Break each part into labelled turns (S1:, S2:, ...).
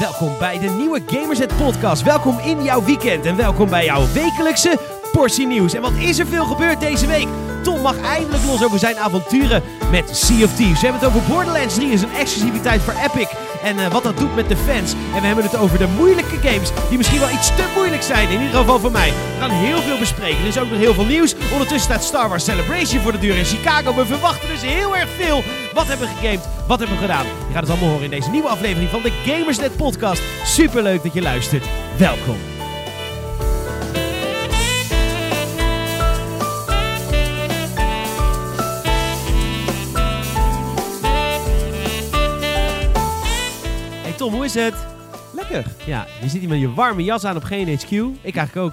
S1: Welkom bij de nieuwe Gamersnet podcast. Welkom in jouw weekend en welkom bij jouw wekelijkse portie nieuws. En wat is er veel gebeurd deze week? Tom mag eindelijk los over zijn avonturen met Sea of Thieves. We hebben het over Borderlands 3 en zijn exclusiviteit voor Epic. En eh, wat dat doet met de fans. En we hebben het over de moeilijke games die misschien wel iets te moeilijk zijn. In ieder geval voor mij. We gaan heel veel bespreken. Er is ook nog heel veel nieuws. Ondertussen staat Star Wars Celebration voor de deur in Chicago. We verwachten dus heel erg veel. Wat hebben we gegamed? Wat hebben we gedaan? Je gaat het allemaal horen in deze nieuwe aflevering van de Gamersnet podcast. Super leuk dat je luistert. Welkom. Hey Tom, hoe is het?
S2: Lekker.
S1: Ja, je zit hier met je warme jas aan op GNHQ. Ik eigenlijk ook.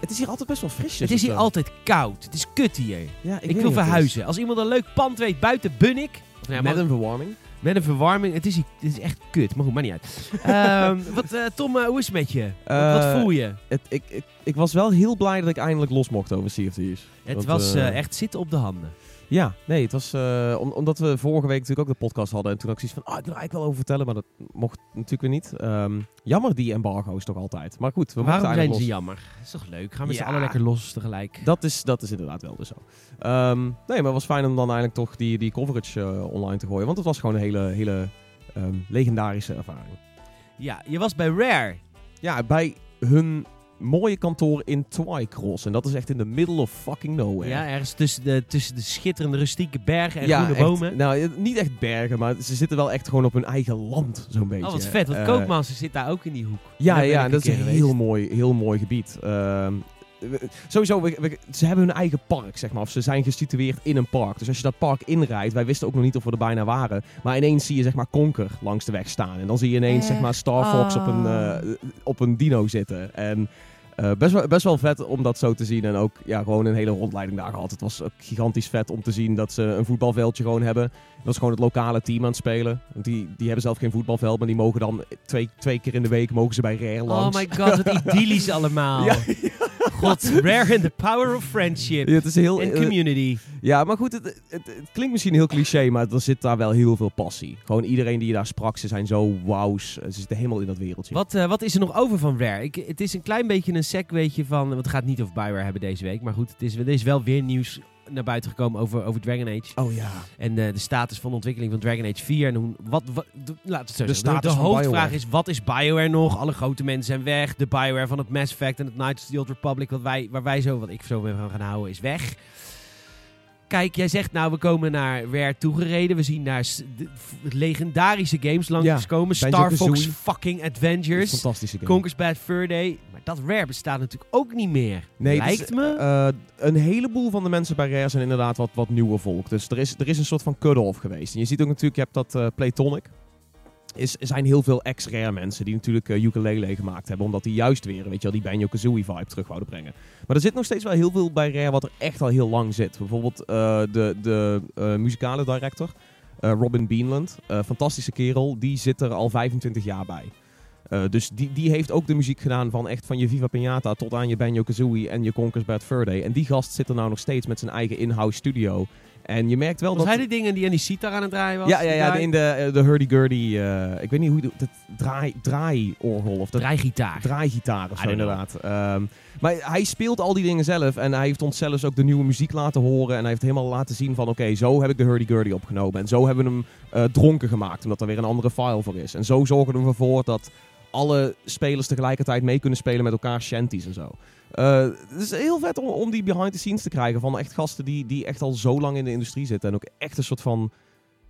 S2: Het is hier altijd best wel frisjes.
S1: Het is hier altijd koud. Het is kut hier.
S2: Ja,
S1: Ik,
S2: weet
S1: wil verhuizen. Als iemand een leuk pand weet buiten Bunnik. Of,
S2: Met
S1: maar-
S2: een verwarming.
S1: met een verwarming. Het is, het is echt kut. Maar goed, maakt niet uit. Ehm, wat, eh, Tom, eh, hoe is het met je? Wat- wat
S2: Eh,
S1: voel je?
S2: Het, ik, ik, ik was wel heel blij dat ik eindelijk los mocht over Thieves.
S1: Het
S2: want,
S1: was echt zitten op de handen.
S2: Ja, nee, het was eh, om- omdat we vorige week natuurlijk ook de podcast hadden. En toen had ik zoiets van, ah, ik wil er eigenlijk wel over vertellen, maar dat mocht natuurlijk weer niet. Ehm, jammer die embargo's toch altijd. Maar goed, we
S1: Waarom zijn ze jammer? Dat is toch leuk? Gaan we z'n
S2: Ja.
S1: allen lekker los tegelijk.
S2: Dat is, dat is inderdaad wel dus zo. Ehm, nee, maar het was fijn om dan eigenlijk toch die, die coverage eh, online te gooien. Want het was gewoon een hele, hele ehm, legendarische ervaring.
S1: Ja, je was bij Rare.
S2: Ja, bij hun mooie kantoor in Twycross. En dat is echt in the middle of fucking nowhere.
S1: Ja, ergens tussen de, tussen de schitterende rustieke bergen en
S2: Ja,
S1: groene
S2: echt.
S1: bomen.
S2: Nou, niet echt bergen, maar ze zitten wel echt gewoon op hun eigen land, zo'n beetje.
S1: Oh, wat vet. Want
S2: Eh,
S1: Koopmaster zit daar ook in die hoek.
S2: Ja,
S1: Daar
S2: ja, en dat is een
S1: geweest.
S2: heel mooi, heel mooi gebied. Ehm, sowieso, we, we- ze hebben hun eigen park, zeg maar. Of ze zijn gesitueerd in een park. Dus als je dat park inrijdt, wij wisten ook nog niet of we er bijna waren. Maar ineens zie je, zeg maar, Conker langs de weg staan. En dan zie je ineens, zeg maar, Star Fox op, een,
S1: Ah.
S2: eh, op een dino zitten. En eh, best, wel, best wel vet om dat zo te zien. En ook ja, gewoon een hele rondleiding daar gehad. Het was ook gigantisch vet om te zien dat ze een voetbalveldje gewoon hebben. Dat is gewoon het lokale team aan het spelen. Want die, die hebben zelf geen voetbalveld, maar die mogen dan twee, twee keer in de week mogen ze bij Rare langs.
S1: Oh my god, wat idyllisch allemaal.
S2: Ja,
S1: God, Rare and the power of friendship.
S2: Ja, het is heel...
S1: En
S2: eh,
S1: community.
S2: ja, maar goed, het, het, het klinkt misschien heel cliché, maar er zit daar wel heel veel passie. Gewoon iedereen die je daar sprak, ze zijn zo wauws. Ze zitten helemaal in dat wereldje.
S1: Wat, eh, wat is er nog over van Rare? Ik, het is een klein beetje een segweetje van... Want het gaat niet over Bioware hebben deze week. Maar goed, het is, er is wel weer nieuws naar buiten gekomen over, over Dragon Age.
S2: Oh ja.
S1: En eh, de status van de ontwikkeling van Dragon Age 4. En hoe, wat, wat, de, laat het zo
S2: De
S1: zeggen. De, de hoofdvraag
S2: BioWare.
S1: is, wat is BioWare nog? Alle grote mensen zijn weg. De BioWare van het Mass Effect en het Knights of the Old Republic... Wat wij, waar wij zo, wat ik zo mee van gaan houden, is weg. Kijk, jij zegt nou, we komen naar Rare toegereden. We zien daar de, legendarische games langskomen.
S2: Ja,
S1: Star Fox fucking Adventures.
S2: Fantastische game.
S1: Conker's Bad Fur Day. Dat Rare bestaat natuurlijk ook niet meer.
S2: Nee, is,
S1: Lijkt me.
S2: eh, een heleboel van de mensen bij Rare zijn inderdaad wat, wat nieuwe volk. Dus er is, er is een soort van cut-off geweest. En je ziet ook natuurlijk, je hebt dat eh, Playtonic. Is, er zijn heel veel ex-Rare mensen die natuurlijk eh, ukulele gemaakt hebben. Omdat die juist weer, weet je wel, die Banjo-Kazooie vibe terug wouden brengen. Maar er zit nog steeds wel heel veel bij Rare wat er echt al heel lang zit. Bijvoorbeeld eh, de, de eh, muzikale director, eh, Robin Beanland. eh, fantastische kerel, die zit er al 25 jaar bij. Eh, dus die, die heeft ook de muziek gedaan van echt van je Viva Pinata tot aan je Banjo-Kazooie en je Conker's Bad Fur Day. En die gast zit er nou nog steeds met zijn eigen in-house studio. En je merkt wel
S1: Was
S2: dat...
S1: hij die dingen die aan die sitar aan het draaien was?
S2: ja, ja, ja, in de, eh, de hurdy-gurdy, eh, ik weet niet hoe je het, draai, draai-orgel of dat
S1: draaigitaar.
S2: draaigitaar of zo inderdaad. Ehm, maar hij speelt al die dingen zelf en hij heeft ons zelfs ook de nieuwe muziek laten horen. En hij heeft helemaal laten zien van oké, zo heb ik de hurdy-gurdy opgenomen. En zo hebben we hem dronken gemaakt, omdat er weer een andere file voor is. En zo zorgen we ervoor dat alle spelers tegelijkertijd mee kunnen spelen met elkaar shanties en zo. Eh, het is heel vet om, om die behind the scenes te krijgen van echt gasten die, die echt al zo lang in de industrie zitten. En ook echt een soort van,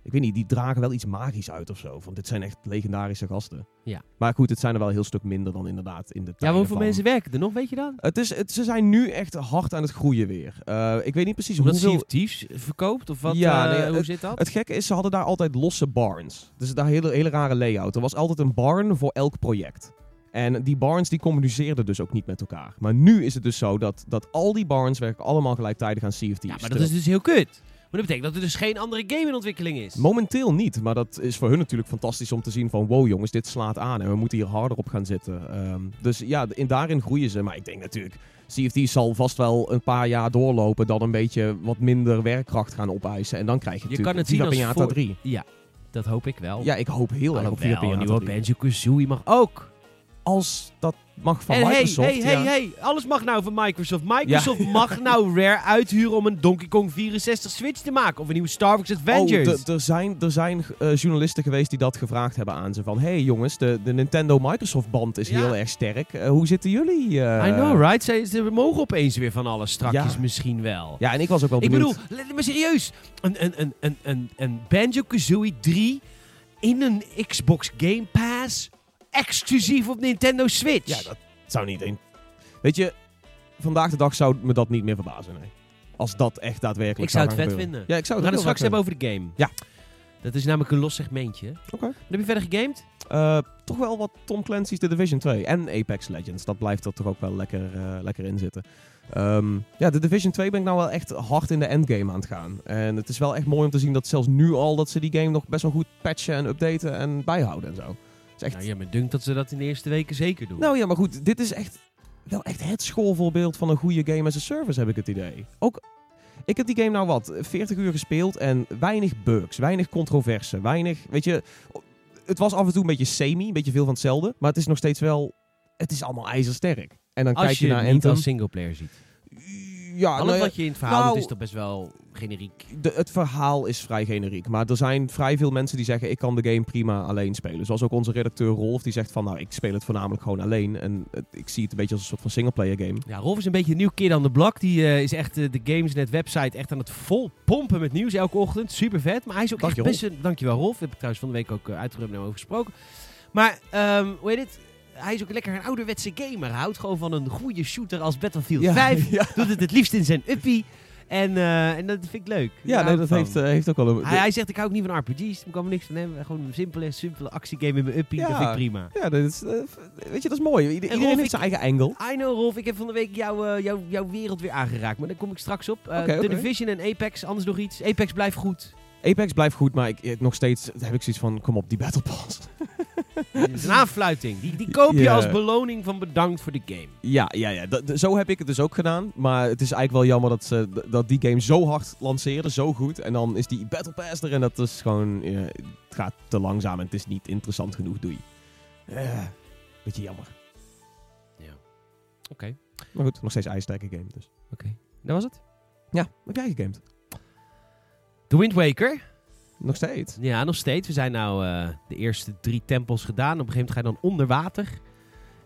S2: ik weet niet, die dragen wel iets magisch uit of zo. Van dit zijn echt legendarische gasten.
S1: Ja.
S2: Maar goed, het zijn er wel een heel stuk minder dan inderdaad in de
S1: Ja,
S2: tijden
S1: maar hoeveel
S2: van-
S1: mensen werken er nog, weet je dan?
S2: Het is, het, ze zijn nu echt hard aan het groeien weer. Eh, ik weet niet precies
S1: Omdat
S2: hoeveel...
S1: Thieves verkoopt? Of wat?
S2: Ja,
S1: eh,
S2: nee,
S1: hoe zit dat?
S2: Het gekke is, ze hadden daar altijd losse barns. Dus daar hele, hele rare layout. Er was altijd een barn voor elk project. En die barns die communiceerden dus ook niet met elkaar. Maar nu is het dus zo dat, dat al die barns werken allemaal gelijktijdig aan Sea of
S1: ja, maar dat is dus heel kut. Maar dat betekent dat er dus geen andere game in ontwikkeling is.
S2: Momenteel niet, maar dat is voor hun natuurlijk fantastisch om te zien van wow jongens, dit slaat aan en we moeten hier harder op gaan zitten. Ehm, dus ja, in, daarin groeien ze. Maar ik denk natuurlijk, CFT zal vast wel een paar jaar doorlopen, dan een beetje wat minder werkkracht gaan opeisen. En dan krijg je,
S1: Je kan
S2: natuurlijk
S1: het zien
S2: Viva
S1: als
S2: Pinata
S1: voor-
S2: 3.
S1: Ja. Dat hoop ik wel.
S2: Ja, ik hoop heel erg op Piranha
S1: nieuwe
S2: 3.
S1: Banjo-Kazooie mag ook.
S2: Als dat mag van
S1: en hey,
S2: Microsoft.
S1: hey, hey,
S2: ja.
S1: hey, alles mag nou van Microsoft. Microsoft mag nou Rare uithuren om een Donkey Kong 64 Switch te maken. Of een nieuwe Star Fox Adventures.
S2: Oh, er zijn, er zijn eh, journalisten geweest die dat gevraagd hebben aan ze. Van, hey jongens, de, de Nintendo-Microsoft-band is
S1: Ja.
S2: heel erg sterk. Eh, hoe zitten jullie? eh?
S1: I know, right? Ze, ze mogen opeens weer van alles. Strakjes misschien wel.
S2: Ja, en ik was ook wel
S1: ik
S2: benieuwd.
S1: bedoel, let- maar serieus. Een, een, een, een, een, een Banjo-Kazooie 3 in een Xbox Game Pass. Exclusief op Nintendo Switch.
S2: Ja, dat zou niet een... Weet je, vandaag de dag zou me dat niet meer verbazen, nee. Als dat echt daadwerkelijk
S1: Ik zou het vet
S2: gebeuren.
S1: vinden.
S2: Ja, ik zou
S1: We
S2: het
S1: gaan het straks
S2: graag
S1: hebben over de game.
S2: Ja.
S1: Dat is namelijk een los segmentje.
S2: Oké.
S1: Heb je verder gegamed?
S2: Eh, toch wel wat Tom Clancy's The Division 2 en Apex Legends. Dat blijft er toch ook wel lekker, eh, lekker in zitten. Ehm, ja, The Division 2 ben ik nou wel echt hard in de endgame aan het gaan. En het is wel echt mooi om te zien dat zelfs nu al dat ze die game nog best wel goed patchen en updaten en bijhouden en zo. Is echt...
S1: Nou, ja, me dunkt dat ze dat in de eerste weken zeker doen.
S2: Nou ja, maar goed, dit is echt wel echt het schoolvoorbeeld van een goede game as a service, heb ik het idee. Ook, ik heb die game nou wat, 40 uur gespeeld en weinig bugs, weinig controverse, weinig, weet je... Het was af en toe een beetje semi, een beetje veel van hetzelfde, maar het is nog steeds wel, het is allemaal ijzersterk. En dan
S1: Als
S2: kijk je,
S1: je
S2: naar Anthem.
S1: als singleplayer ziet.
S2: Ja,
S1: Alles
S2: nou ja,
S1: wat je in het verhaal
S2: nou-
S1: doet is toch best wel generiek.
S2: de, het verhaal is vrij generiek. Maar er zijn vrij veel mensen die zeggen: ik kan de game prima alleen spelen. Zoals ook onze redacteur Rolf, die zegt van nou, ik speel het voornamelijk gewoon alleen. En het- ik zie het een beetje als een soort van singleplayer game.
S1: Ja, Rolf is een beetje een nieuw kid aan de blok. Die eh, is echt eh, de Gamesnet website echt aan het vol pompen met nieuws elke ochtend. Super vet. Maar hij is ook
S2: Dank
S1: echt best een... Dankjewel Rolf. Daar heb ik trouwens van de week ook uh, uitgebreid over gesproken. Maar, ehm, hoe heet het? Hij is ook lekker een ouderwetse gamer. Hij houdt gewoon van een goede shooter als Battlefield 5.
S2: ja.
S1: Doet het het liefst in zijn uppie. En, eh, en dat vind ik leuk.
S2: Ja, nee, dat
S1: van.
S2: heeft, eh, heeft ook wel een...
S1: Hij, hij zegt, ik hou ook niet van RPG's. Ik kan er niks van hebben. Gewoon een simpele, simpele actiegame in mijn uppie.
S2: Ja.
S1: Dat vind ik prima.
S2: ja, dat is, eh, weet je, dat is mooi. Ieder-
S1: En
S2: iedereen
S1: Rolf,
S2: heeft
S1: ik-
S2: zijn eigen angle.
S1: I know, Rolf. Ik heb van de week jouw eh, jouw jouw wereld weer aangeraakt. Maar daar kom ik straks op.
S2: Oké,
S1: The. Division en Apex. Anders nog iets. Apex blijft goed.
S2: Apex blijft goed, maar ik, nog steeds heb ik zoiets van, kom op, die Battle Pass.
S1: Het is een aanfluiting. Die, die koop je
S2: Ja.
S1: als beloning van bedankt voor de game.
S2: Ja, ja, ja. Dat- zo heb ik het dus ook gedaan. Maar het is eigenlijk wel jammer dat, ze, d- dat die game zo hard lanceerden, zo goed. En dan is die Battle Pass er en dat is gewoon... ja, het gaat te langzaam en het is niet interessant genoeg, doei. Eh, beetje jammer.
S1: Oké.
S2: Maar goed, nog steeds ijsterke game dus.
S1: Dat was het.
S2: Ja, heb jij gegamed?
S1: The Wind Waker.
S2: Nog steeds?
S1: Ja, nog steeds. We zijn nou eh, de eerste drie tempels gedaan. Op een gegeven moment ga je dan onder water.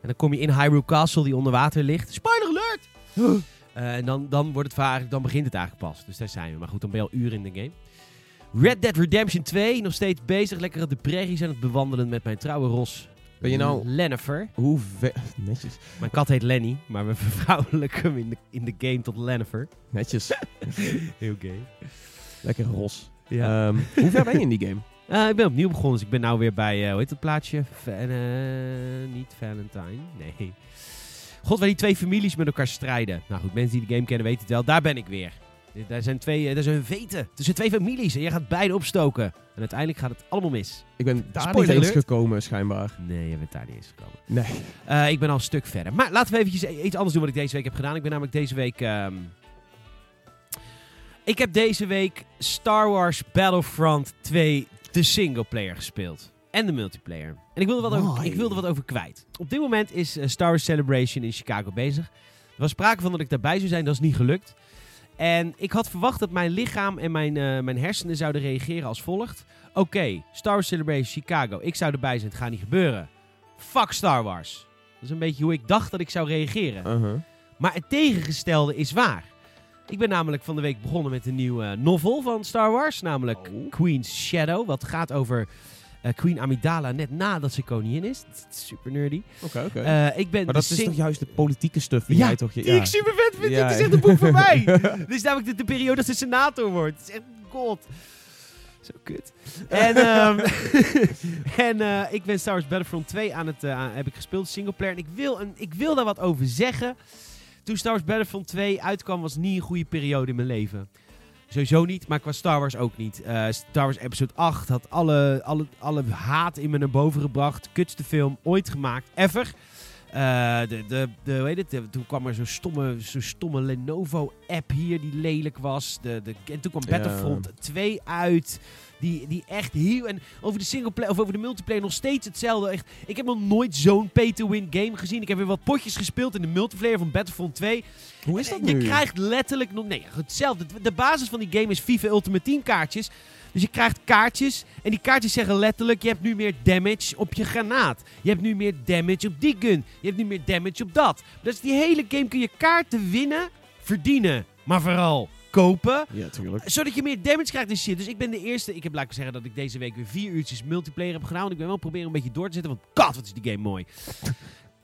S1: En dan kom je in Hyrule Castle die onder water ligt. Spoiler alert! Eh, en dan, dan, wordt het dan begint het eigenlijk pas. Dus daar zijn we. Maar goed, dan ben je al uren in de game. Red Dead Redemption 2. Nog steeds bezig. Lekker de prairies aan het bewandelen met mijn trouwe ros.
S2: Ben je nou...
S1: Lennifer.
S2: Hoe. Netjes.
S1: Mijn kat heet Lenny. Maar we vervrouwelijken hem in de, in de game tot Lennifer.
S2: Netjes.
S1: Heel gay.
S2: Lekker ros.
S1: Ja.
S2: Ehm, hoe ver ben je in die game?
S1: Eh, ik ben opnieuw begonnen, dus ik ben nou weer bij, eh, hoe heet dat plaatsje? Eh, niet Valentine, nee. God, waar die twee families met elkaar strijden. Nou goed, mensen die de game kennen weten het wel. Daar ben ik weer. Daar zijn twee, daar zijn veten tussen twee families en je gaat beide opstoken. En uiteindelijk gaat het allemaal mis.
S2: Ik ben daar
S1: Spoiler
S2: niet eens
S1: alert.
S2: gekomen, schijnbaar.
S1: Nee, je bent daar niet eens gekomen.
S2: Nee.
S1: Eh, ik ben al een stuk verder. Maar laten we eventjes iets anders doen wat ik deze week heb gedaan. Ik ben namelijk deze week... ehm, Ik heb deze week Star Wars Battlefront 2 de singleplayer gespeeld. En de multiplayer. En ik wilde, wat over, ik wilde wat over kwijt. Op dit moment is eh, Star Wars Celebration in Chicago bezig. Er was sprake van dat ik daarbij zou zijn. Dat is niet gelukt. En ik had verwacht dat mijn lichaam en mijn, eh, mijn hersenen zouden reageren als volgt. Oké, Star Wars Celebration Chicago. Ik zou erbij zijn. Het gaat niet gebeuren. Fuck Star Wars. Dat is een beetje hoe ik dacht dat ik zou reageren.
S2: Uh-huh.
S1: Maar het tegengestelde is waar. Ik ben namelijk van de week begonnen met een nieuwe eh, novel van Star Wars. Namelijk
S2: Oh.
S1: Queen's Shadow. Wat gaat over eh, Queen Amidala net nadat ze koningin is. Dat is super nerdy.
S2: Oké, oké.
S1: Eh, ik ben
S2: Maar dat is toch juist de politieke stuff die
S1: Ja,
S2: jij toch... je-
S1: die ik super vet vind.
S2: Ja.
S1: Dit is echt een boek voor mij. Dit is namelijk de, de periode dat ze senator wordt. Het is echt god. Zo kut. En, ehm, en ik ben Star Wars Battlefront 2 aan het, heb ik gespeeld, singleplayer. En ik wil, een, ik wil daar wat over zeggen. Toen Star Wars Battlefront 2 uitkwam, was niet een goede periode in mijn leven. Sowieso niet, maar qua Star Wars ook niet. Eh, Star Wars Episode 8 had alle, alle, alle haat in me naar boven gebracht. Kutste film ooit gemaakt, ever. Eh, de, de, de, hoe heet het? De- toen kwam er zo'n stomme, zo'n stomme Lenovo-app hier die lelijk was. De, de, en toen kwam
S2: Ja.
S1: Battlefront 2 uit. Die, die echt heel... En over de singleplayer of over de multiplayer nog steeds hetzelfde. Echt, ik heb nog nooit zo'n pay-to-win game gezien. Ik heb weer wat potjes gespeeld in de multiplayer van Battlefront 2.
S2: Hoe is dat
S1: Je
S2: nu?
S1: krijgt letterlijk nog... Nee, hetzelfde. De, de basis van die game is FIFA Ultimate Team kaartjes. Dus je krijgt kaartjes. En die kaartjes zeggen letterlijk... Je hebt nu meer damage op je granaat. Je hebt nu meer damage op die gun. Je hebt nu meer damage op dat. Dus die hele game kun je kaarten winnen, verdienen. Maar vooral kopen.
S2: Ja, tuurlijk.
S1: Zodat je meer damage krijgt en shit. Dus ik ben de eerste. Ik heb laten zeggen dat ik deze week weer vier uurtjes multiplayer heb gedaan. Want ik ben wel proberen een beetje door te zetten. Want god, wat is die game mooi.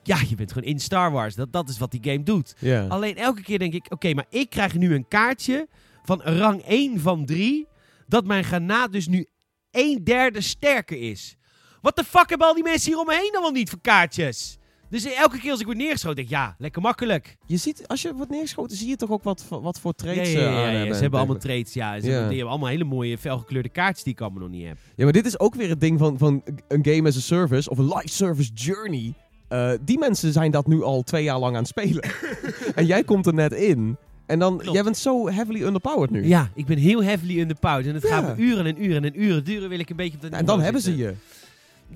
S1: Ja, je bent gewoon in Star Wars. Dat, dat is wat die game doet. Alleen elke keer denk ik, oké, maar ik krijg nu een kaartje van rang 1 van 3. Dat mijn granaat dus nu 1 derde sterker is. Wat de fuck hebben al die mensen hier om me heen dan wel niet voor kaartjes? Dus elke keer als ik word neergeschoten, denk ik, ja, lekker makkelijk.
S2: Je ziet, als je wordt neergeschoten, zie je toch ook wat, voor- wat voor
S1: Ja,
S2: traits
S1: ja, ja,
S2: eh,
S1: ja, ja, Ze
S2: en
S1: hebben allemaal trades, ja. Ze hebben, die hebben allemaal hele mooie felgekleurde kaartjes die ik allemaal nog niet heb.
S2: Ja, maar dit is ook weer het ding van, van een game as a service of een live service journey. Eh, die mensen zijn dat nu al twee jaar lang aan het spelen. en jij komt er net in. En dan,
S1: Klopt.
S2: jij bent zo heavily underpowered nu.
S1: Ja, ik ben heel heavily underpowered. En het
S2: Ja.
S1: gaat me uren en uren en uren duren. Wil ik een beetje op de
S2: en dan hebben ze je.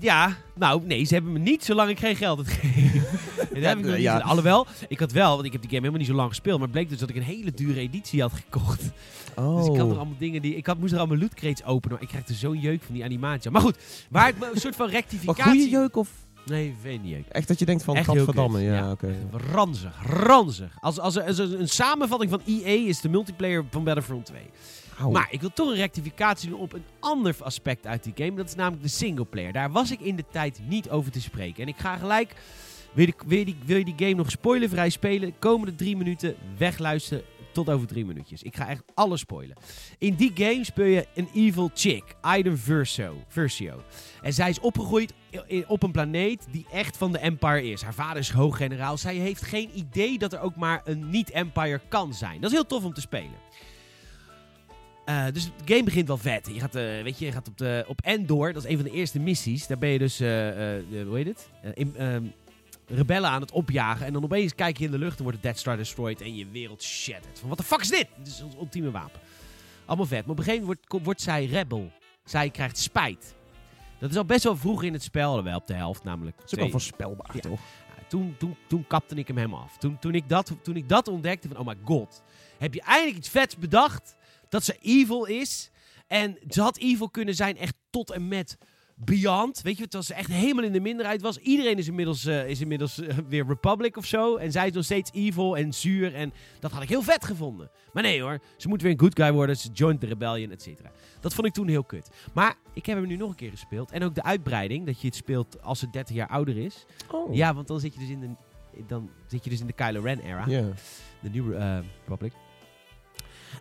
S1: Ja, nou nee, ze hebben me niet zolang ik geen geld had gegeven. dat heb ik nog niet
S2: ja.
S1: Alhoewel, ik had wel, want ik heb die game helemaal niet zo lang gespeeld. Maar het bleek dus dat ik een hele dure editie had gekocht.
S2: Oh.
S1: Dus ik had er allemaal dingen die... Ik had, moest er allemaal loot crates openen. Maar ik krijg er zo'n jeuk van die animatie. Maar goed, waar ik een soort van rectificatie...
S2: goede jeuk of
S1: Nee, weet niet
S2: echt dat je denkt van gadverdamme. Ja,
S1: ja.
S2: oké.
S1: Ranzig, ranzig. Als, als, als een samenvatting van EA is de multiplayer van Battlefront 2.
S2: Auw.
S1: Maar ik wil toch een rectificatie doen op een ander aspect uit die game. Dat is namelijk de singleplayer. Daar was ik in de tijd niet over te spreken. En ik ga gelijk... Wil je, die, wil je die game nog spoilervrij spelen? Komende drie minuten wegluisteren tot over drie minuutjes. Ik ga echt alles spoilen. In die game speel je een evil chick, Iden Verso. Versio. En zij is opgegroeid op een planeet die echt van de Empire is. Haar vader is hooggeneraal. Zij heeft geen idee dat er ook maar een niet-Empire kan zijn. Dat is heel tof om te spelen. Eh, dus de game begint wel vet. Je gaat, eh, weet je, je gaat op, de, op Endor, dat is een van de eerste missies. Daar ben je dus, eh, hoe heet het? In- ehm, rebellen aan het opjagen. En dan opeens kijk je in de lucht en wordt de Death Star destroyed en je wereld shattered. Van, wat de fuck is dit? Dit is ons ultieme wapen. Allemaal vet. Maar op een gegeven moment wordt, wordt zij rebel. Zij krijgt spijt. Dat is al best wel vroeg in het spel, wel op de helft namelijk.
S2: Dat is ook wel voorspelbaar,
S1: Ja.
S2: toch?
S1: ja, toen, toen, toen kapte ik hem helemaal af. Toen, toen, ik dat, toen ik dat ontdekte van, oh my god. Heb je eindelijk iets vets bedacht dat ze evil is. En ze had evil kunnen zijn echt tot en met beyond. Weet je, terwijl ze echt helemaal in de minderheid was. Iedereen is inmiddels, eh, is inmiddels eh, weer Republic of zo. En zij is nog steeds evil en zuur. En dat had ik heel vet gevonden. Maar nee hoor, ze moet weer een good guy worden. Ze joint de rebellion, et cetera. Dat vond ik toen heel kut. Maar ik heb hem nu nog een keer gespeeld. En ook de uitbreiding, dat je het speelt als ze 30 jaar ouder is.
S2: Oh.
S1: Ja, want dan zit je dus in de, dan zit je dus in de Kylo Ren era.
S2: Ja.
S1: De nieuwe eh, Republic.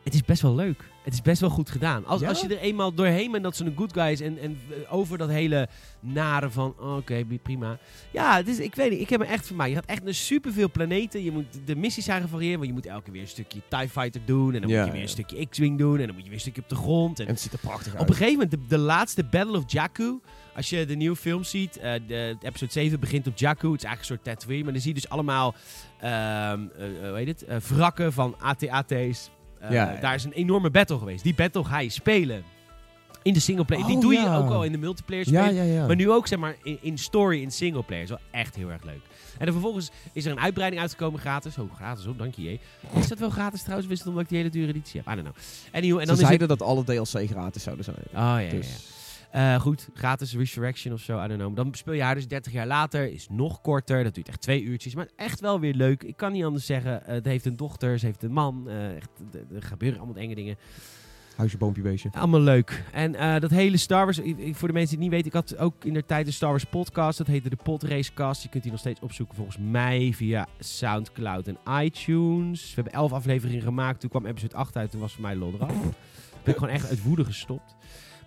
S1: Het is best wel leuk. Het is best wel goed gedaan. Als,
S2: Ja?
S1: als je er eenmaal doorheen bent dat ze een good guy is en, en over dat hele nare van, oh, oké, prima. Ja, het is, ik weet niet, ik heb me echt van mij. Je gaat echt naar superveel planeten. Je moet de missies zijn gevarieerd, want je moet elke keer weer een stukje TIE Fighter doen. En dan
S2: Ja,
S1: moet je weer een stukje X-Wing doen. En dan moet je weer een stukje op de grond. En
S2: En het ziet er prachtig uit.
S1: op een gegeven moment, de, de laatste Battle of Jakku. Als je de nieuwe film ziet, eh, de, episode 7 begint op Jakku. Het is eigenlijk een soort Tatooine. Maar dan zie je dus allemaal, eh, hoe heet het, Eh, wrakken van AT-AT's. Eh,
S2: Ja, ja.
S1: Daar is een enorme battle geweest. Die battle ga je spelen in de singleplayer. Die
S2: Oh,
S1: doe je
S2: ja.
S1: ook al in de multiplayer spelen.
S2: ja, ja.
S1: Maar nu ook, zeg maar, in, in story, in singleplayer. is wel echt heel erg leuk. En dan vervolgens is er een uitbreiding uitgekomen gratis. Oh, gratis, oh, dank je. Is dat wel gratis trouwens? Wist omdat ik die hele dure editie heb? I don't know. Anywho, en
S2: Ze
S1: dan het...
S2: zeiden dat alle DLC gratis zouden zijn.
S1: Oh ja, ja,
S2: Dus-
S1: ja. Eh, goed, gratis Resurrection of zo, I don't know. Dan speel je haar dus 30 jaar later, is nog korter. Dat duurt echt twee uurtjes, maar echt wel weer leuk. Ik kan niet anders zeggen. Eh, het heeft een dochter, ze heeft een man. eh, echt, er gebeuren allemaal enge dingen.
S2: Huisje, boompje, beestje.
S1: Allemaal leuk. En dat hele Star Wars, ik- ik- voor de mensen die het niet weten, ik had ook in de tijd een Star Wars podcast. Dat heette de Podracecast. Je kunt die nog steeds opzoeken volgens mij via Soundcloud en iTunes. We hebben elf afleveringen gemaakt. Toen kwam episode 8 uit, toen was voor mij lol eraf. ben ik gewoon echt uit woede gestopt.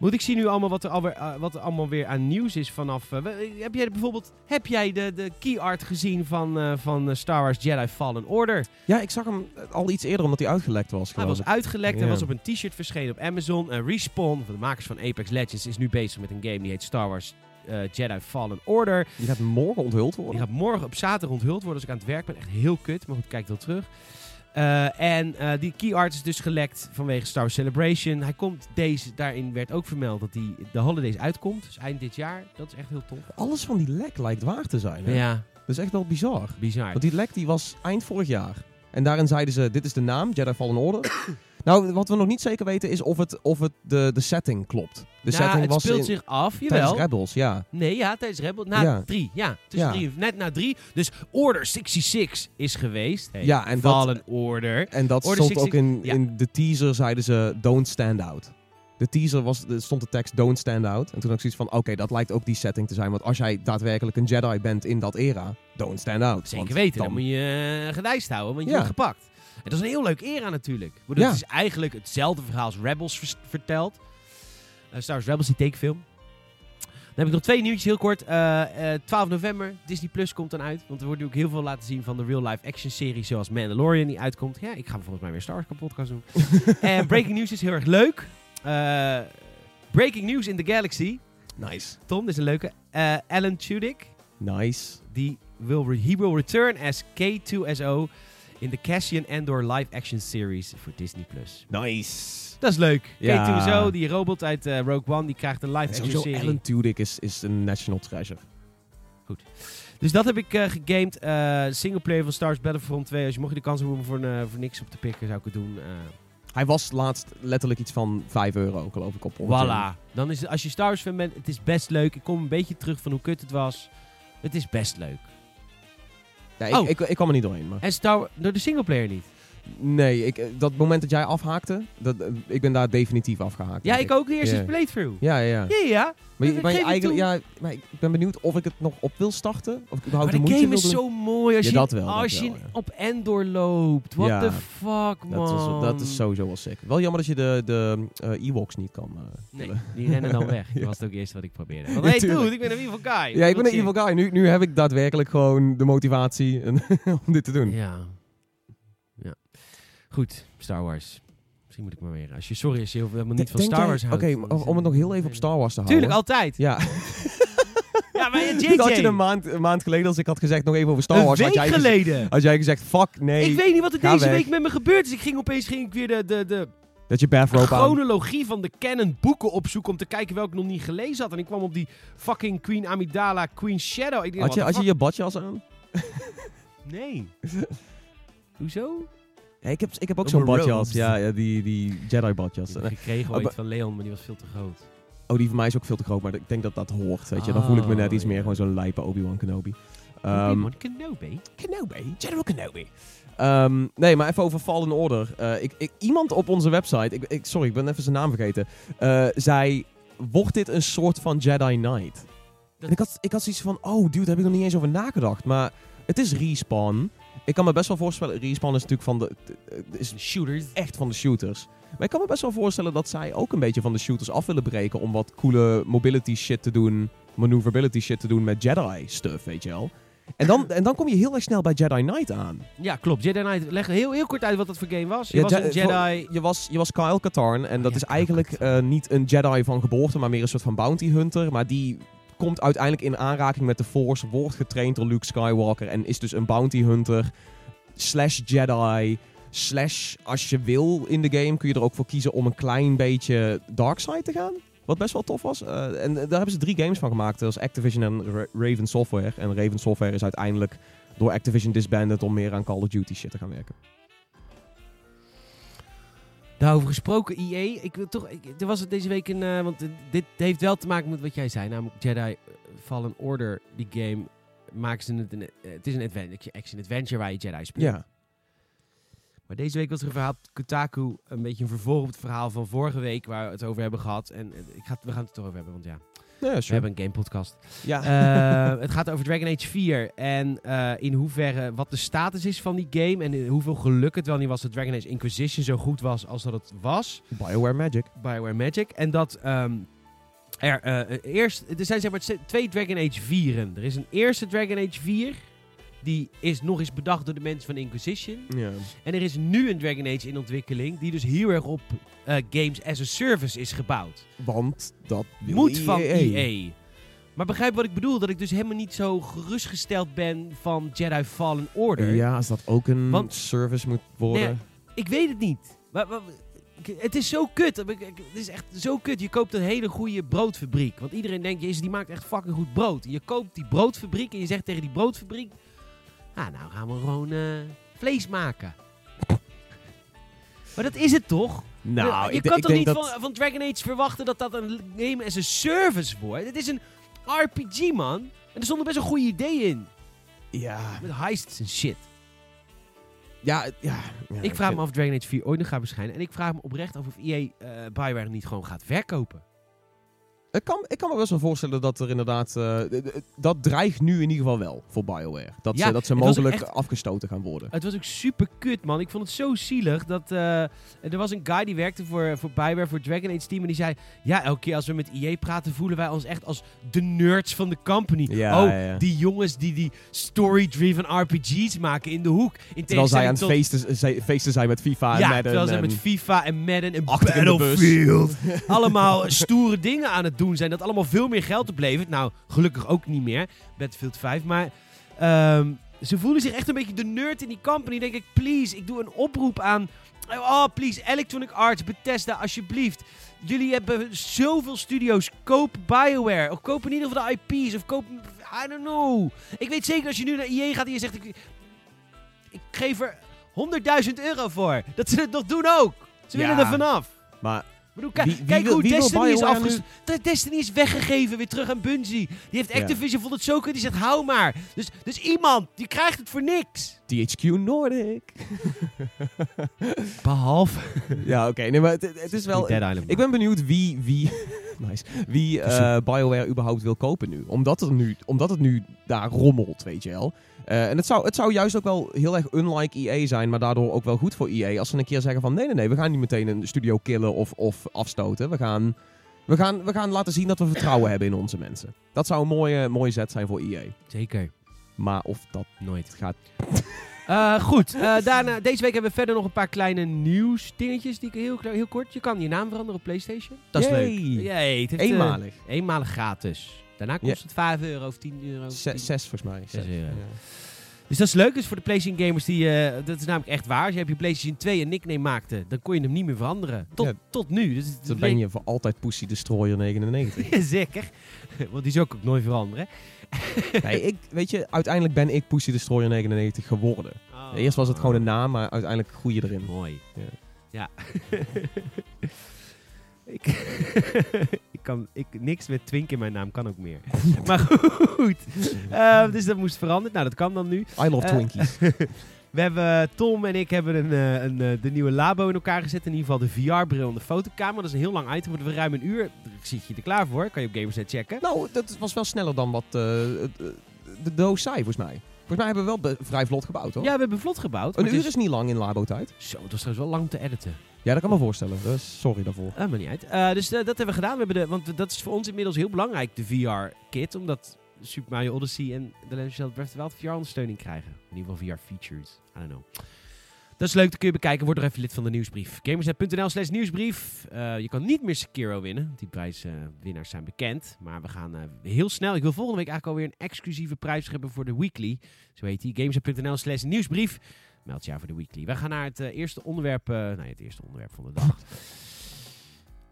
S1: Moet ik zien nu allemaal wat er, alweer, eh, wat er allemaal weer aan nieuws is vanaf... eh, we- heb jij bijvoorbeeld heb jij de, de key art gezien van, eh, van eh, Star Wars Jedi Fallen Order?
S2: Ja, ik zag hem al iets eerder omdat hij uitgelekt was.
S1: Hij was uitgelekt,
S2: Ja.
S1: was op een t-shirt verschenen op Amazon. En Respawn, van de makers van Apex Legends, is nu bezig met een game die heet Star Wars eh, Jedi Fallen Order.
S2: Die gaat morgen onthuld worden.
S1: Die gaat morgen op zaterdag onthuld worden als ik aan het werk ben. Echt heel kut, maar goed, kijk wel terug. Eh, en eh, die key art is dus gelekt vanwege Star Wars Celebration. Hij komt deze, daarin werd ook vermeld dat hij de holidays uitkomt. Dus eind dit jaar. Dat is echt heel tof.
S2: Alles van die lek lijkt waar te zijn. Hè?
S1: Ja,
S2: Dat is echt wel bizar.
S1: bizar.
S2: Want die lek die was eind vorig jaar. En daarin zeiden ze, dit is de naam, Jedi Fallen Order. Nou, wat we nog niet zeker weten is of het, of het de, de setting klopt. De
S1: Nou,
S2: setting
S1: het
S2: was
S1: speelt
S2: in,
S1: zich af,
S2: tijdens
S1: jawel.
S2: Rebels, ja.
S1: Nee, ja, tijdens Rebel. Na
S2: Ja.
S1: drie, ja. Tussen
S2: Ja.
S1: drie, net na drie. Dus Order 66 is geweest. Hey,
S2: Ja, en dat-
S1: Fallen Order.
S2: En dat
S1: Order
S2: stond
S1: 66
S2: ook in,
S1: ja.
S2: in de teaser, zeiden ze, don't stand out. De teaser was, er stond de tekst don't stand out. En toen had ik zoiets van, oké, dat lijkt ook die setting te zijn. Want als jij daadwerkelijk een Jedi bent in dat era, don't stand out.
S1: Zeker weten, dan,
S2: dan-
S1: moet je uh, gedijst houden, want je
S2: Ja.
S1: wordt gepakt. En dat is een heel leuk era natuurlijk. Ik bedoel,
S2: Ja.
S1: Het is eigenlijk hetzelfde verhaal als Rebels verteld. Eh Star Wars Rebels, die tekenfilm. Dan heb ik nog twee nieuwtjes heel kort. Eh, eh, 12 november, Disney Plus komt dan uit. Want er wordt nu ook heel veel laten zien van de real-life action serie zoals Mandalorian die uitkomt. Ja, ik ga volgens mij weer Star Wars podcast doen. en breaking news is heel erg leuk. Eh, breaking news in the galaxy.
S2: Nice.
S1: Tom, dit is een leuke. Eh, Alan Tudyk,
S2: Nice.
S1: die will he will return as K2SO in de Cassian Andor live action series voor Disney+. Plus.
S2: Nice.
S1: Dat is leuk.
S2: Ja.
S1: K2SO, die robot uit eh, Rogue One, die krijgt een live
S2: En
S1: action
S2: sowieso
S1: serie.
S2: Alan Tudyk is, is een national treasure.
S1: Dus dat heb ik eh gegamed. Eh singleplayer van Star Wars Battlefront 2. Als je mocht je de kans hebben om voor, voor niks op te pikken, zou ik het doen.
S2: Hij was laatst letterlijk iets van 5 euro, geloof ik, op
S1: voilà. Dan is het, als je Star Wars fan bent, het is best leuk. Ik kom een beetje terug van hoe kut het was. Het is best leuk.
S2: Ja, ik,
S1: Oh.
S2: ik, ik kwam er niet doorheen, maar...
S1: En Star door de singleplayer niet.
S2: Nee, ik, eh, dat moment dat jij afhaakte, dat, eh, ik ben daar definitief afgehaakt.
S1: Ja, ik ook de eerste playthrough.
S2: Ja, ja, ja.
S1: Ja, ja.
S2: Maar, je- je ja, maar ik ben benieuwd of ik het nog op wil starten. Of ik überhaupt
S1: Maar
S2: de
S1: de game is
S2: doen.
S1: zo mooi als
S2: Ja,
S1: je,
S2: dat wel, dat
S1: als je
S2: ja.
S1: op Endor loopt. What
S2: Ja.
S1: the fuck, man.
S2: Dat is, dat is sowieso wel sick. Wel jammer dat je de, de eh, Ewoks niet kan.
S1: Nee, die rennen dan weg. Dat was het ook eerst wat ik probeerde. Want hey, dude, ik ben een evil guy.
S2: Ja, ik ben een evil guy. Nu, nu heb ik daadwerkelijk gewoon de motivatie om dit te doen.
S1: Ja. Ja. Goed, Star Wars. Misschien moet ik maar weer. Als je, sorry als je helemaal niet van Star
S2: jij-
S1: Wars houdt.
S2: Oké,
S1: is
S2: om het nog heel even op Star Wars te houden.
S1: Tuurlijk, altijd.
S2: Ja,
S1: Ja, maar JJ.
S2: Dit had je een maand, een maand geleden, als ik had gezegd nog even over Star
S1: Een
S2: Wars.
S1: week
S2: had jij
S1: geleden.
S2: Had jij gezegd, fuck, nee.
S1: Ik weet niet wat er deze
S2: weg.
S1: week met me gebeurd is. Ik ging opeens ging ik weer de, de, de
S2: Dat je bathrobe aan.
S1: chronologie van de canon boeken opzoeken om te kijken welke ik nog niet gelezen had. En ik kwam op die fucking Queen Amidala, Queen Shadow. Ik denk,
S2: Had je, had je je badjas aan?
S1: Nee. Hoezo?
S2: Ja, ik, heb, ik heb ook zo'n badjas. Ja, ja die, die Jedi badjas.
S1: Ik heb gekregen ooit
S2: maar-
S1: van Leon, maar die was veel te groot.
S2: Oh, die van mij is ook veel te groot, maar ik denk dat dat hoort. Weet je. Dan voel ik me net
S1: Oh,
S2: iets meer gewoon zo'n lijpe Obi-Wan Kenobi. Ehm,
S1: Obi-Wan Kenobi.
S2: Kenobi, General Kenobi. Ehm, nee, maar even over Fallen Order. Eh, ik, ik, iemand op onze website, ik, ik, sorry, ik ben even zijn naam vergeten, eh, zei, wordt dit een soort van Jedi Knight?
S1: Dat-
S2: En ik had, ik had zoiets van, oh dude, daar heb ik nog niet eens over nagedacht. Maar het is Respawn. Ik kan me best wel voorstellen, Respawn is natuurlijk van de, is
S1: Shooters.
S2: echt van de shooters. Maar ik kan me best wel voorstellen dat zij ook een beetje van de shooters af willen breken om wat coole mobility shit te doen, maneuverability shit te doen met Jedi stuff, weet je wel. En dan, en dan kom je heel erg snel bij Jedi Knight aan.
S1: Ja, klopt. Jedi Knight. Leg heel, heel kort uit wat dat voor game was. Je
S2: Ja,
S1: was
S2: Je-
S1: een Jedi...
S2: Je was, je was Kyle Katarn en dat
S1: ja,
S2: is eigenlijk eh, niet een Jedi van geboorte, maar meer een soort van bounty hunter. Maar die komt uiteindelijk in aanraking met de Force, wordt getraind door Luke Skywalker en is dus een bounty hunter slash Jedi slash als je wil in de game kun je er ook voor kiezen om een klein beetje dark side te gaan. Wat best wel tof was. Eh, en daar hebben ze drie games van gemaakt. Dat Activision en Ra- Raven Software. En Raven Software is uiteindelijk door Activision disbanded om meer aan Call of Duty shit te gaan werken.
S1: Daarover gesproken, EA. Ik wil toch... Ik, er was het deze week een... eh, want dit heeft wel te maken met wat jij zei. Namelijk Jedi eh, Fallen Order. Die game maken ze het... Een, eh, het is een adventure, action-adventure waar je Jedi speelt.
S2: Ja.
S1: Maar deze week was er een verhaal op Kotaku. Een beetje een vervolg op het verhaal van vorige week. Waar we het over hebben gehad. En ik ga, we gaan het er toch over hebben. Want ja,
S2: Ja,
S1: we hebben een game podcast.
S2: Ja.
S1: Eh, het gaat over Dragon Age 4 en eh, in hoeverre wat de status is van die game en in hoeveel geluk het wel niet was dat Dragon Age Inquisition zo goed was als dat het was.
S2: BioWare Magic.
S1: Bioware Magic. En dat ehm, er eh, eerst, er zijn zeg maar twee Dragon Age 4'en. Er is een eerste Dragon Age 4, die is nog eens bedacht door de mensen van Inquisition.
S2: Ja.
S1: En er is nu een Dragon Age in ontwikkeling, die dus heel erg op eh, games as a service is gebouwd
S2: Want dat wil
S1: moet van
S2: EA.
S1: Maar begrijp wat ik bedoel? Dat ik dus helemaal niet zo gerustgesteld ben van Jedi Fallen Order.
S2: Ja, als dat ook een
S1: Want-
S2: service moet worden.
S1: Nee, Ik weet het niet. Maar, het is zo kut. Het is echt zo kut. Je koopt een hele goede broodfabriek. Want iedereen denkt, jezus, die maakt echt fucking goed brood. Je koopt die broodfabriek en je zegt tegen die broodfabriek... Ah, nou gaan we gewoon eh, vlees maken. maar dat is het toch?
S2: nou,
S1: je
S2: ik,
S1: kan toch niet van, van Dragon Age verwachten dat dat een game as a service wordt? Het is een RPG, man. En er stonden best wel goede ideeën in.
S2: Ja,
S1: Met heists en shit.
S2: ja, ja, ja,
S1: ik vraag me af of Dragon Age 4 ooit nog gaat verschijnen. En ik vraag me oprecht af of EA eh Bioware niet gewoon gaat verkopen.
S2: Ik kan, ik kan me best wel voorstellen dat er inderdaad... eh, dat dreigt nu in ieder geval wel voor BioWare. Dat
S1: Ja,
S2: ze, dat ze mogelijk
S1: echt-
S2: afgestoten gaan worden.
S1: Het was ook super kut, man. Ik vond het zo zielig dat... eh, er was een guy die werkte voor, voor Bioware, voor Dragon Age Team. En die zei... Ja, elke keer als we met EA praten voelen wij ons echt als de nerds van de company.
S2: Ja,
S1: oh,
S2: ja,
S1: die jongens die die story-driven RPG's maken in de hoek. In
S2: Terwijl zij aan het feesten, feesten zijn met FIFA en
S1: ja,
S2: Madden.
S1: terwijl ze
S2: en-
S1: met FIFA en Madden en
S2: Achter in de bus.
S1: Battlefield allemaal stoere dingen aan het doen zijn. Dat allemaal veel meer geld oplevert. Nou, gelukkig ook niet meer. Battlefield 5. Maar ehm, ze voelen zich echt een beetje de nerd in die company. Denk ik, please, ik doe een oproep aan... Oh, please, Electronic Arts, Bethesda, alsjeblieft. Jullie hebben zoveel studio's. Koop BioWare. Of koop in ieder geval de IP's. Of koop... I don't know. Ik weet zeker als je nu naar EA gaat en je zegt... Ik, ik geef er 100.000 euro voor. Dat ze het nog doen ook. Ze
S2: Ja.
S1: willen er vanaf.
S2: Maar
S1: bedoel,
S2: Wie-
S1: kijk hoe
S2: wie
S1: Destiny is
S2: BioWare
S1: afges... De- Destiny is weggegeven weer terug aan Bungie. Die heeft
S2: Ja.
S1: Activision vond het zo kut. Die zegt hou maar. Dus, dus iemand die krijgt het voor niks.
S2: THQ Nordic.
S1: Behalve
S2: ja, oké. Nee, maar het, het is wel...
S1: Dead Island.
S2: Ik ben benieuwd wie, wie, nice, wie eh, BioWare überhaupt wil kopen nu. Omdat, er nu. omdat het nu daar rommelt, weet je wel. Eh, en het zou, het zou juist ook wel heel erg unlike EA zijn, maar daardoor ook wel goed voor EA. Als ze een keer zeggen van nee, nee, nee, we gaan niet meteen een studio killen of, of afstoten. We gaan, we, gaan, we gaan laten zien dat we vertrouwen hebben in onze mensen. Dat zou een mooie, mooie zet zijn voor EA.
S1: Zeker.
S2: Maar of dat
S1: Nooit.
S2: gaat...
S1: Eh, goed, eh, daarna, deze week hebben we verder nog een paar kleine nieuwsdingetjes die ik heel, heel kort. Je kan je naam veranderen op PlayStation. Dat is
S2: Yay.
S1: leuk. Yay, het heeft, eh,
S2: Eenmalig.
S1: eenmalig gratis. Daarna kost het 5 euro of 10 euro. of
S2: Zes,
S1: 10.
S2: zes volgens mij.
S1: Zes
S2: Zes.
S1: euro.
S2: Ja.
S1: Dus dat is leuk. Dus voor de PlayStation gamers die... dat is namelijk echt waar. Als je op je PlayStation 2 een nickname maakte, dan kon je hem niet meer veranderen. Tot,
S2: Ja.
S1: tot nu. Dus
S2: Dan ben je voor altijd Pussy Destroyer 99.
S1: Zeker. Want die zou ik ook nooit veranderen.
S2: nee, ik, weet je, uiteindelijk ben ik Pussy Destroyer 99 geworden. Eerst was het gewoon een naam, maar uiteindelijk groei je erin.
S1: Mooi.
S2: Ja.
S1: Ja. ik, ik kan ik, niks met Twink in mijn naam kan ook meer. maar goed. Eh, dus dat moest veranderd. Nou, dat kan dan nu.
S2: I love
S1: Eh,
S2: Twinkies.
S1: We hebben, Tom en ik hebben een, eh, een, eh, de nieuwe labo in elkaar gezet. In ieder geval de VR-bril en de fotokamer. Dat is een heel lang item. Wordt we ruim een uur. Zit je er klaar voor? Kan je op Gamersnet checken.
S2: nou, dat was wel sneller dan wat eh, eh, de doos zei, volgens mij. Volgens mij hebben we wel vrij vlot gebouwd, hoor.
S1: Ja, we hebben vlot gebouwd.
S2: een uur is niet lang in labo-tijd.
S1: Zo, dat is trouwens wel lang om te editen.
S2: Ja, dat kan me voorstellen. Dus sorry daarvoor.
S1: Ah, maar niet uit. Eh, dus eh, dat hebben we gedaan. We hebben de, want dat is voor ons inmiddels heel belangrijk, de VR-kit. Omdat Super Mario Odyssey en The Legend of Zelda Breath of the Wild VR-ondersteuning krijgen. In ieder geval VR-features. I don't know. Dat is leuk, dat kun je bekijken. Word er even lid van de nieuwsbrief. Gamersnet.nl slash nieuwsbrief. Eh, je kan niet meer Sekiro winnen. Die prijswinnaars zijn bekend. Maar we gaan eh, heel snel. Ik wil volgende week eigenlijk alweer een exclusieve prijs hebben voor de weekly. Zo heet die. Gamersnet.nl slash nieuwsbrief. Meld je aan voor de weekly. We gaan naar het eh, eerste onderwerp. eh nou het eerste onderwerp van de dag.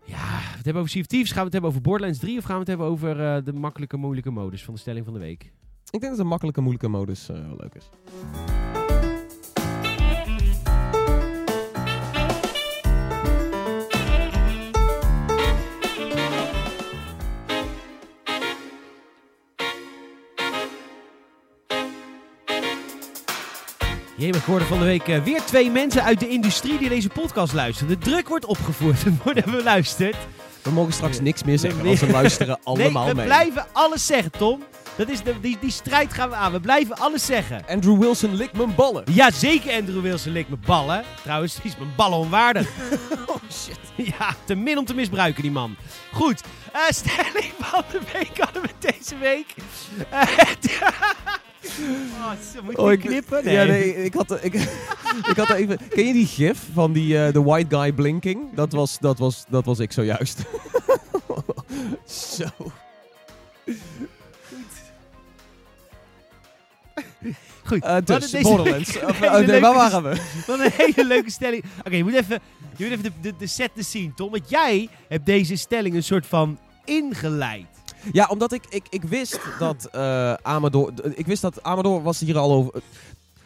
S1: Ja, we het hebben over Thieves. Gaan we het hebben over Borderlands 3 of gaan we het hebben over eh, de makkelijke, moeilijke modus van de stelling van de week?
S2: Ik denk dat een makkelijke, moeilijke modus eh, wel leuk is.
S1: Jee, ik hoorde van de week eh, weer twee mensen uit de industrie die deze podcast luisteren. De druk wordt opgevoerd en worden beluisterd.
S2: We mogen straks niks meer zeggen, want ze luisteren allemaal
S1: nee, we
S2: mee.
S1: blijven alles zeggen, Tom. Dat is de, die, die strijd gaan we aan. We blijven alles zeggen.
S2: Andrew Wilson likt mijn ballen.
S1: Ja, zeker Andrew Wilson likt mijn ballen. Trouwens, die is mijn ballen onwaardig.
S2: Oh shit.
S1: Ja, te min om te misbruiken, die man. Goed, eh, stelling van de week hadden we deze week. Eh, Oh, moet
S2: oh, je
S1: knippen? Nee.
S2: Ja, nee, ik had, ik, ik had even... Ken je die gif van die uh, White Guy Blinking? Dat was, dat was, dat was ik zojuist. zo.
S1: Goed. Uh,
S2: dus,
S1: deze
S2: Borderlands. Of, eh, waar waren we?
S1: Wat een hele leuke stelling. Oké, je moet even, je moet even de, de, de set te zien, Tom. Want jij hebt deze stelling een soort van ingeleid.
S2: Ja, omdat ik, ik, ik wist dat eh, Amador... Ik wist dat Amador was hier al over...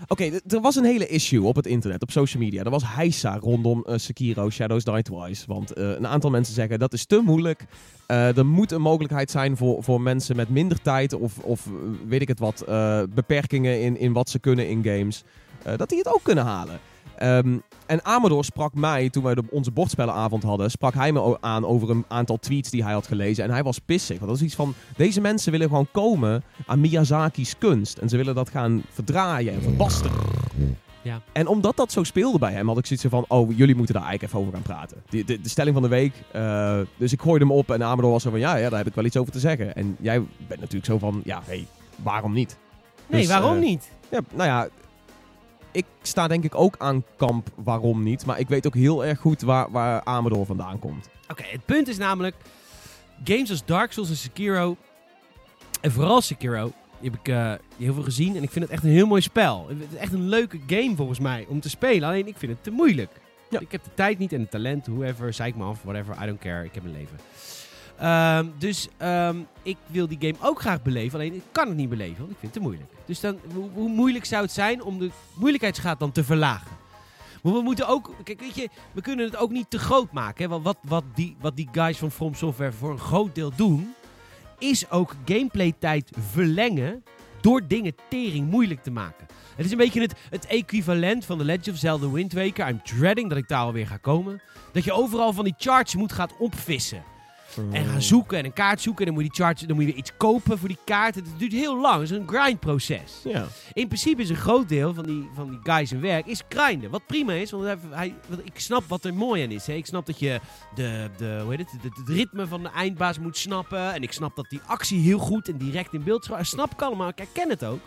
S2: Oké, d- er was een hele issue op het internet, op social media. Er was heisa rondom eh, Sekiro Shadows Die Twice. Want eh, een aantal mensen zeggen dat is te moeilijk. Eh, er moet een mogelijkheid zijn voor, voor mensen met minder tijd of, of eh, weet ik het wat, eh, beperkingen in, in wat ze kunnen in games. eh, dat die het ook kunnen halen. Ehm, en Amador sprak mij, toen wij de, onze bordspellenavond hadden, sprak hij me aan over een aantal tweets die hij had gelezen. En hij was pissig. Want dat is iets van, deze mensen willen gewoon komen aan Miyazaki's kunst. En ze willen dat gaan verdraaien en verbasteren.
S1: Ja.
S2: En omdat dat zo speelde bij hem, had ik zoiets van, oh, jullie moeten daar eigenlijk even over gaan praten. De, de, de stelling van de week. eh, dus ik gooide hem op en Amador was zo van, ja, ja, daar heb ik wel iets over te zeggen. En jij bent natuurlijk zo van, ja, hé, hey, waarom niet?
S1: Nee,
S2: Dus,
S1: waarom
S2: eh,
S1: niet?
S2: Ja, nou ja, ik sta denk ik ook aan kamp waarom niet. Maar ik weet ook heel erg goed waar, waar Amador vandaan komt.
S1: Oké, het punt is namelijk... Games als Dark Souls en Sekiro... En vooral Sekiro... Die heb ik eh, heel veel gezien. En ik vind het echt een heel mooi spel. Het is echt een leuke game volgens mij om te spelen. Alleen ik vind het te moeilijk.
S2: Ja.
S1: Ik heb de tijd niet en het talent. Whoever, zei ik me af. Whatever, I don't care. Ik heb een leven. Ehm, dus ehm, ik wil die game ook graag beleven. Alleen ik kan het niet beleven, want ik vind het te moeilijk. Dus dan, hoe, hoe moeilijk zou het zijn om de moeilijkheidsgraad dan te verlagen? Maar we moeten ook, kijk, weet je, we kunnen het ook niet te groot maken. Hè? Want wat, wat, die, wat die guys van From Software voor een groot deel doen, is ook gameplay tijd verlengen door dingen tering moeilijk te maken. Het is een beetje het, het equivalent van The Legend of Zelda Wind Waker. I'm dreading dat ik daar alweer ga komen. Dat je overal van die charts moet gaan opvissen. En gaan zoeken en een kaart zoeken. En dan moet je die charts, dan moet je weer iets kopen voor die kaart. Het duurt heel lang. Het is een grindproces.
S2: Ja.
S1: In principe is een groot deel van die, van die guys en werk is grinden. Wat prima is, want hij, hij- want ik snap wat er mooi aan is. Hè. Ik snap dat je de, de, hoe heet het, het ritme van de eindbaas moet snappen. En ik snap dat die actie heel goed en direct in beeld is. Snap ik allemaal, ik herken het ook.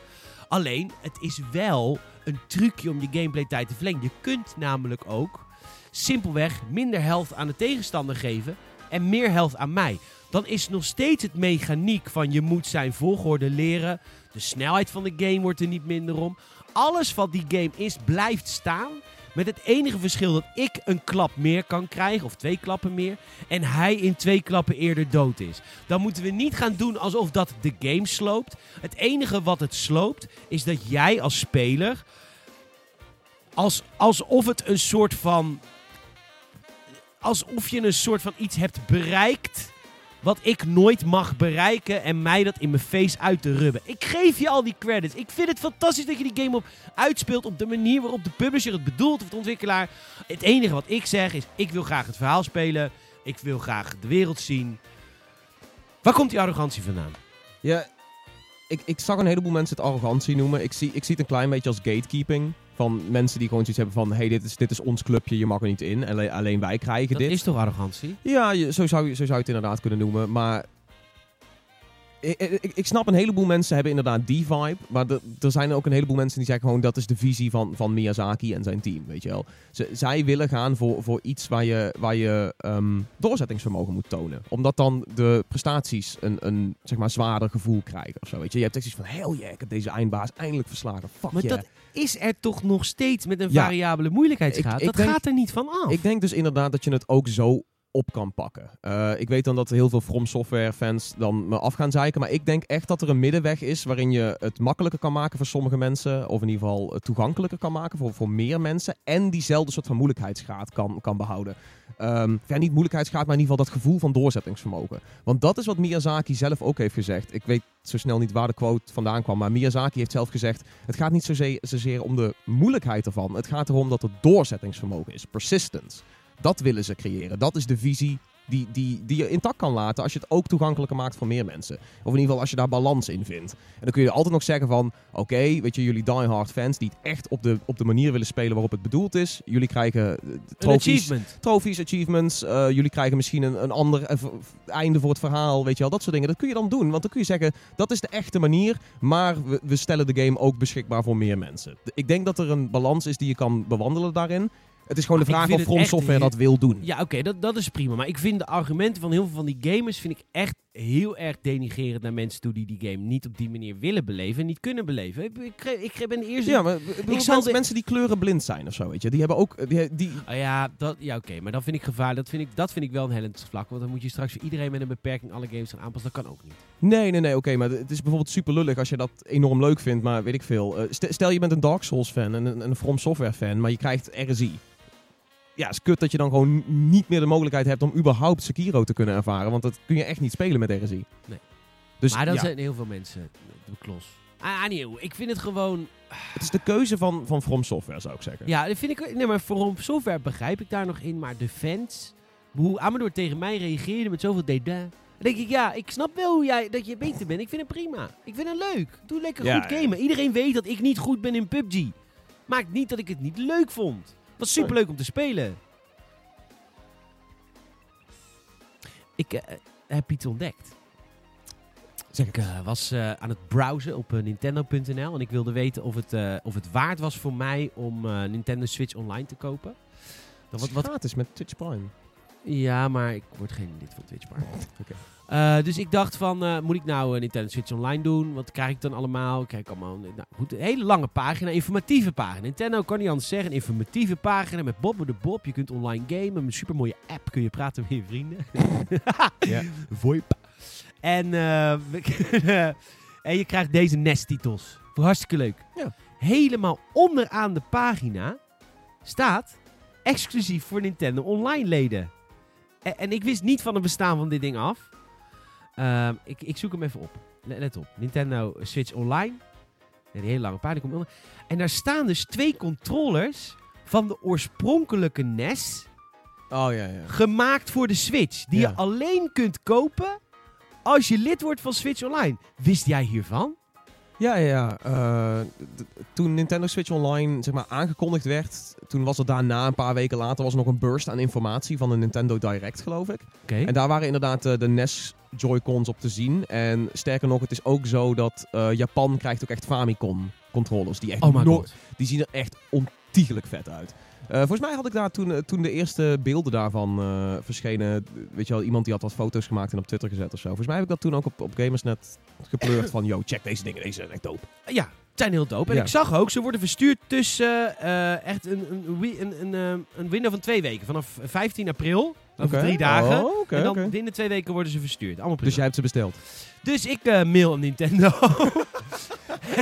S1: Alleen, het is wel een trucje om je gameplay tijd te verlengen. Je kunt namelijk ook simpelweg minder health aan de tegenstander geven en meer health aan mij. Dan is nog steeds het mechaniek van je moet zijn volgorde leren. De snelheid van de game wordt er niet minder om. Alles wat die game is, blijft staan. Met het enige verschil dat ik een klap meer kan krijgen, of twee klappen meer, en hij in twee klappen eerder dood is. Dan moeten we niet gaan doen alsof dat de game sloopt. Het enige wat het sloopt, is dat jij als speler, als, alsof het een soort van, alsof je een soort van iets hebt bereikt wat ik nooit mag bereiken en mij dat in mijn face uit te rubben. Ik geef je al die credits. Ik vind het fantastisch dat je die game op uitspeelt op de manier waarop de publisher het bedoelt of de ontwikkelaar. Het enige wat ik zeg is, ik wil graag het verhaal spelen. Ik wil graag de wereld zien. Waar komt die arrogantie vandaan?
S2: Ja, ik, ik zag een heleboel mensen het arrogantie noemen. Ik zie, ik zie het een klein beetje als gatekeeping. Van mensen die gewoon zoiets hebben van... hey, dit is, dit is ons clubje, je mag er niet in. Alleen, alleen wij krijgen
S1: Dat
S2: dit.
S1: is toch arrogantie?
S2: Ja, je- zo zou, je- zo zou je het inderdaad kunnen noemen. Maar ik, ik, ik snap een heleboel mensen hebben inderdaad die vibe. Maar er, er zijn ook een heleboel mensen die zeggen gewoon... dat is de visie van, van Miyazaki en zijn team, weet je wel. Zij willen gaan voor, voor iets waar je, waar je ehm, doorzettingsvermogen moet tonen. Omdat dan de prestaties een, een zeg maar, zwaarder gevoel krijgen of zo, weet je. Je hebt echt iets van... hell yeah, ik heb deze eindbaas eindelijk verslagen. Fuck
S1: Maar
S2: yeah.
S1: dat is er toch nog steeds met een
S2: Ja.
S1: variabele moeilijkheidsgraad?
S2: Ik- ik
S1: dat
S2: denk-
S1: gaat er niet van af.
S2: Ik denk dus inderdaad dat je het ook zo op kan pakken. Eh, ik weet dan dat heel veel From Software fans dan me af gaan zeiken. Maar ik denk echt dat er een middenweg is waarin je het makkelijker kan maken voor sommige mensen. Of in ieder geval het toegankelijker kan maken voor, voor meer mensen. En diezelfde soort van moeilijkheidsgraad kan, kan behouden. Ehm, ja, niet moeilijkheidsgraad, maar in ieder geval dat gevoel van doorzettingsvermogen. Want dat is wat Miyazaki zelf ook heeft gezegd. Ik weet zo snel niet waar de quote vandaan kwam. Maar Miyazaki heeft zelf gezegd... Het gaat niet zozeer, zozeer om de moeilijkheid ervan. Het gaat erom dat er doorzettingsvermogen is. Persistence. Dat willen ze creëren. Dat is de visie die, die, die je intact kan laten als je het ook toegankelijker maakt voor meer mensen. Of in ieder geval als je daar balans in vindt. En dan kun je altijd nog zeggen van... Oké, weet je, jullie diehard fans die het echt op de, op de manier willen spelen waarop het bedoeld is. Jullie krijgen eh, trofies,
S1: achievement.
S2: trofies, achievements. eh, jullie krijgen misschien een, een ander eh, einde voor het verhaal. Weet je wel, dat soort dingen. Dat kun je dan doen. Want dan kun je zeggen, dat is de echte manier. Maar we, we stellen de game ook beschikbaar voor meer mensen. Ik denk dat er een balans is die je kan bewandelen daarin. Het is gewoon de vraag of From Software dat wil doen.
S1: Ja, oké, dat, dat is prima. Maar ik vind de argumenten van heel veel van die gamers vind ik echt heel erg denigerend naar mensen toe die die game niet op die manier willen beleven en niet kunnen beleven. Ik, ik, ik ben de eerste.
S2: Ja, maar
S1: ik zal
S2: mensen,
S1: de-
S2: mensen die kleurenblind zijn of zo, weet je. Die hebben ook... Die, die,
S1: Ah ja, dat, ja oké, maar dan vind ik gevaar. Dat vind ik, dat vind ik wel een hellend vlak. Want dan moet je straks voor iedereen met een beperking alle games gaan aanpassen. Dat kan ook niet.
S2: nee, nee, nee, oké. maar het is bijvoorbeeld super lullig als je dat enorm leuk vindt. Maar weet ik veel. eh, st- stel je bent een Dark Souls fan en een, een From Software fan, maar je krijgt RSI. Ja, het is kut dat je dan gewoon niet meer de mogelijkheid hebt om überhaupt Sekiro te kunnen ervaren. Want dat kun je echt niet spelen met RSI.
S1: Nee.
S2: Dus
S1: maar dan
S2: ja,
S1: zijn heel veel mensen de klos. Ah, ah, nee, ik vind het gewoon...
S2: het is de keuze van, van From Software, zou ik zeggen.
S1: Ja, dat vind ik... Nee, maar voor software begrijp ik daar nog in. Maar de fans... Hoe Amador tegen mij reageerde met zoveel dédain. Dan denk ik, ja, ik snap wel hoe jij, dat je beter bent. Ik vind het prima. Ik vind het leuk. Doe lekker
S2: Ja,
S1: goed gamen. Iedereen weet dat ik niet goed ben in PUBG. Maakt niet dat ik het niet leuk vond. Het was super leuk om te spelen. Ik eh, heb iets ontdekt.
S2: Zeg
S1: Ik eh, was eh, aan het browsen op Nintendo.nl en ik wilde weten of het, eh, of het waard was voor mij om eh, Nintendo Switch Online te kopen. Dan wat, wat,
S2: gratis met Twitch Prime.
S1: ja, maar ik word geen lid van Twitch. Maar.
S2: Oké.
S1: Eh, dus ik dacht van, eh, moet ik nou eh, Nintendo Switch Online doen? Wat krijg ik dan allemaal? Krijg ik allemaal, nou goed, een hele lange pagina, informatieve pagina. Nintendo kan niet anders zeggen, een informatieve pagina met Bob de Bob. Je kunt online gamen, met een supermooie app kun je praten met je vrienden.
S2: Ja.
S1: VoIP. En, en je krijgt deze NES-titels. Hartstikke leuk.
S2: Ja.
S1: Helemaal onderaan de pagina staat exclusief voor Nintendo Online leden. En, en ik wist niet van het bestaan van dit ding af. Ehm, ik, ik zoek hem even op. Let, op. Nintendo Switch Online. Ja, die hele lange pagina komt onder. En daar staan dus twee controllers van de oorspronkelijke NES.
S2: Oh ja, ja.
S1: Gemaakt voor de Switch. Die je alleen kunt kopen als je lid wordt van Switch Online. Wist jij hiervan?
S2: Ja, ja, ja. D- toen Nintendo Switch Online zeg maar, aangekondigd werd, toen was er daarna, een paar weken later, was er nog een burst aan informatie van de Nintendo Direct, geloof ik. En daar waren inderdaad eh, de NES Joy-Cons op te zien. En sterker nog, het is ook zo dat eh, Japan krijgt ook echt Famicom controllers. Die, echt
S1: Oh
S2: no- die zien er echt ontiegelijk vet uit. Eh, volgens mij had ik daar toen, eh, toen de eerste beelden daarvan eh, verschenen. Weet je wel, iemand die had wat foto's gemaakt en op Twitter gezet of zo. Volgens mij heb ik dat toen ook op, op Gamersnet gepleurd van... Yo, check deze dingen, deze zijn echt dope.
S1: Ja, zijn heel dope. En
S2: Ja.
S1: ik zag ook, ze worden verstuurd tussen echt een, een, een, een, een window van twee weken. Vanaf 15 april, over drie dagen.
S2: Oh,
S1: en dan binnen twee weken worden ze verstuurd. Allemaal prima.
S2: Dus jij hebt ze besteld.
S1: Dus ik mail aan Nintendo.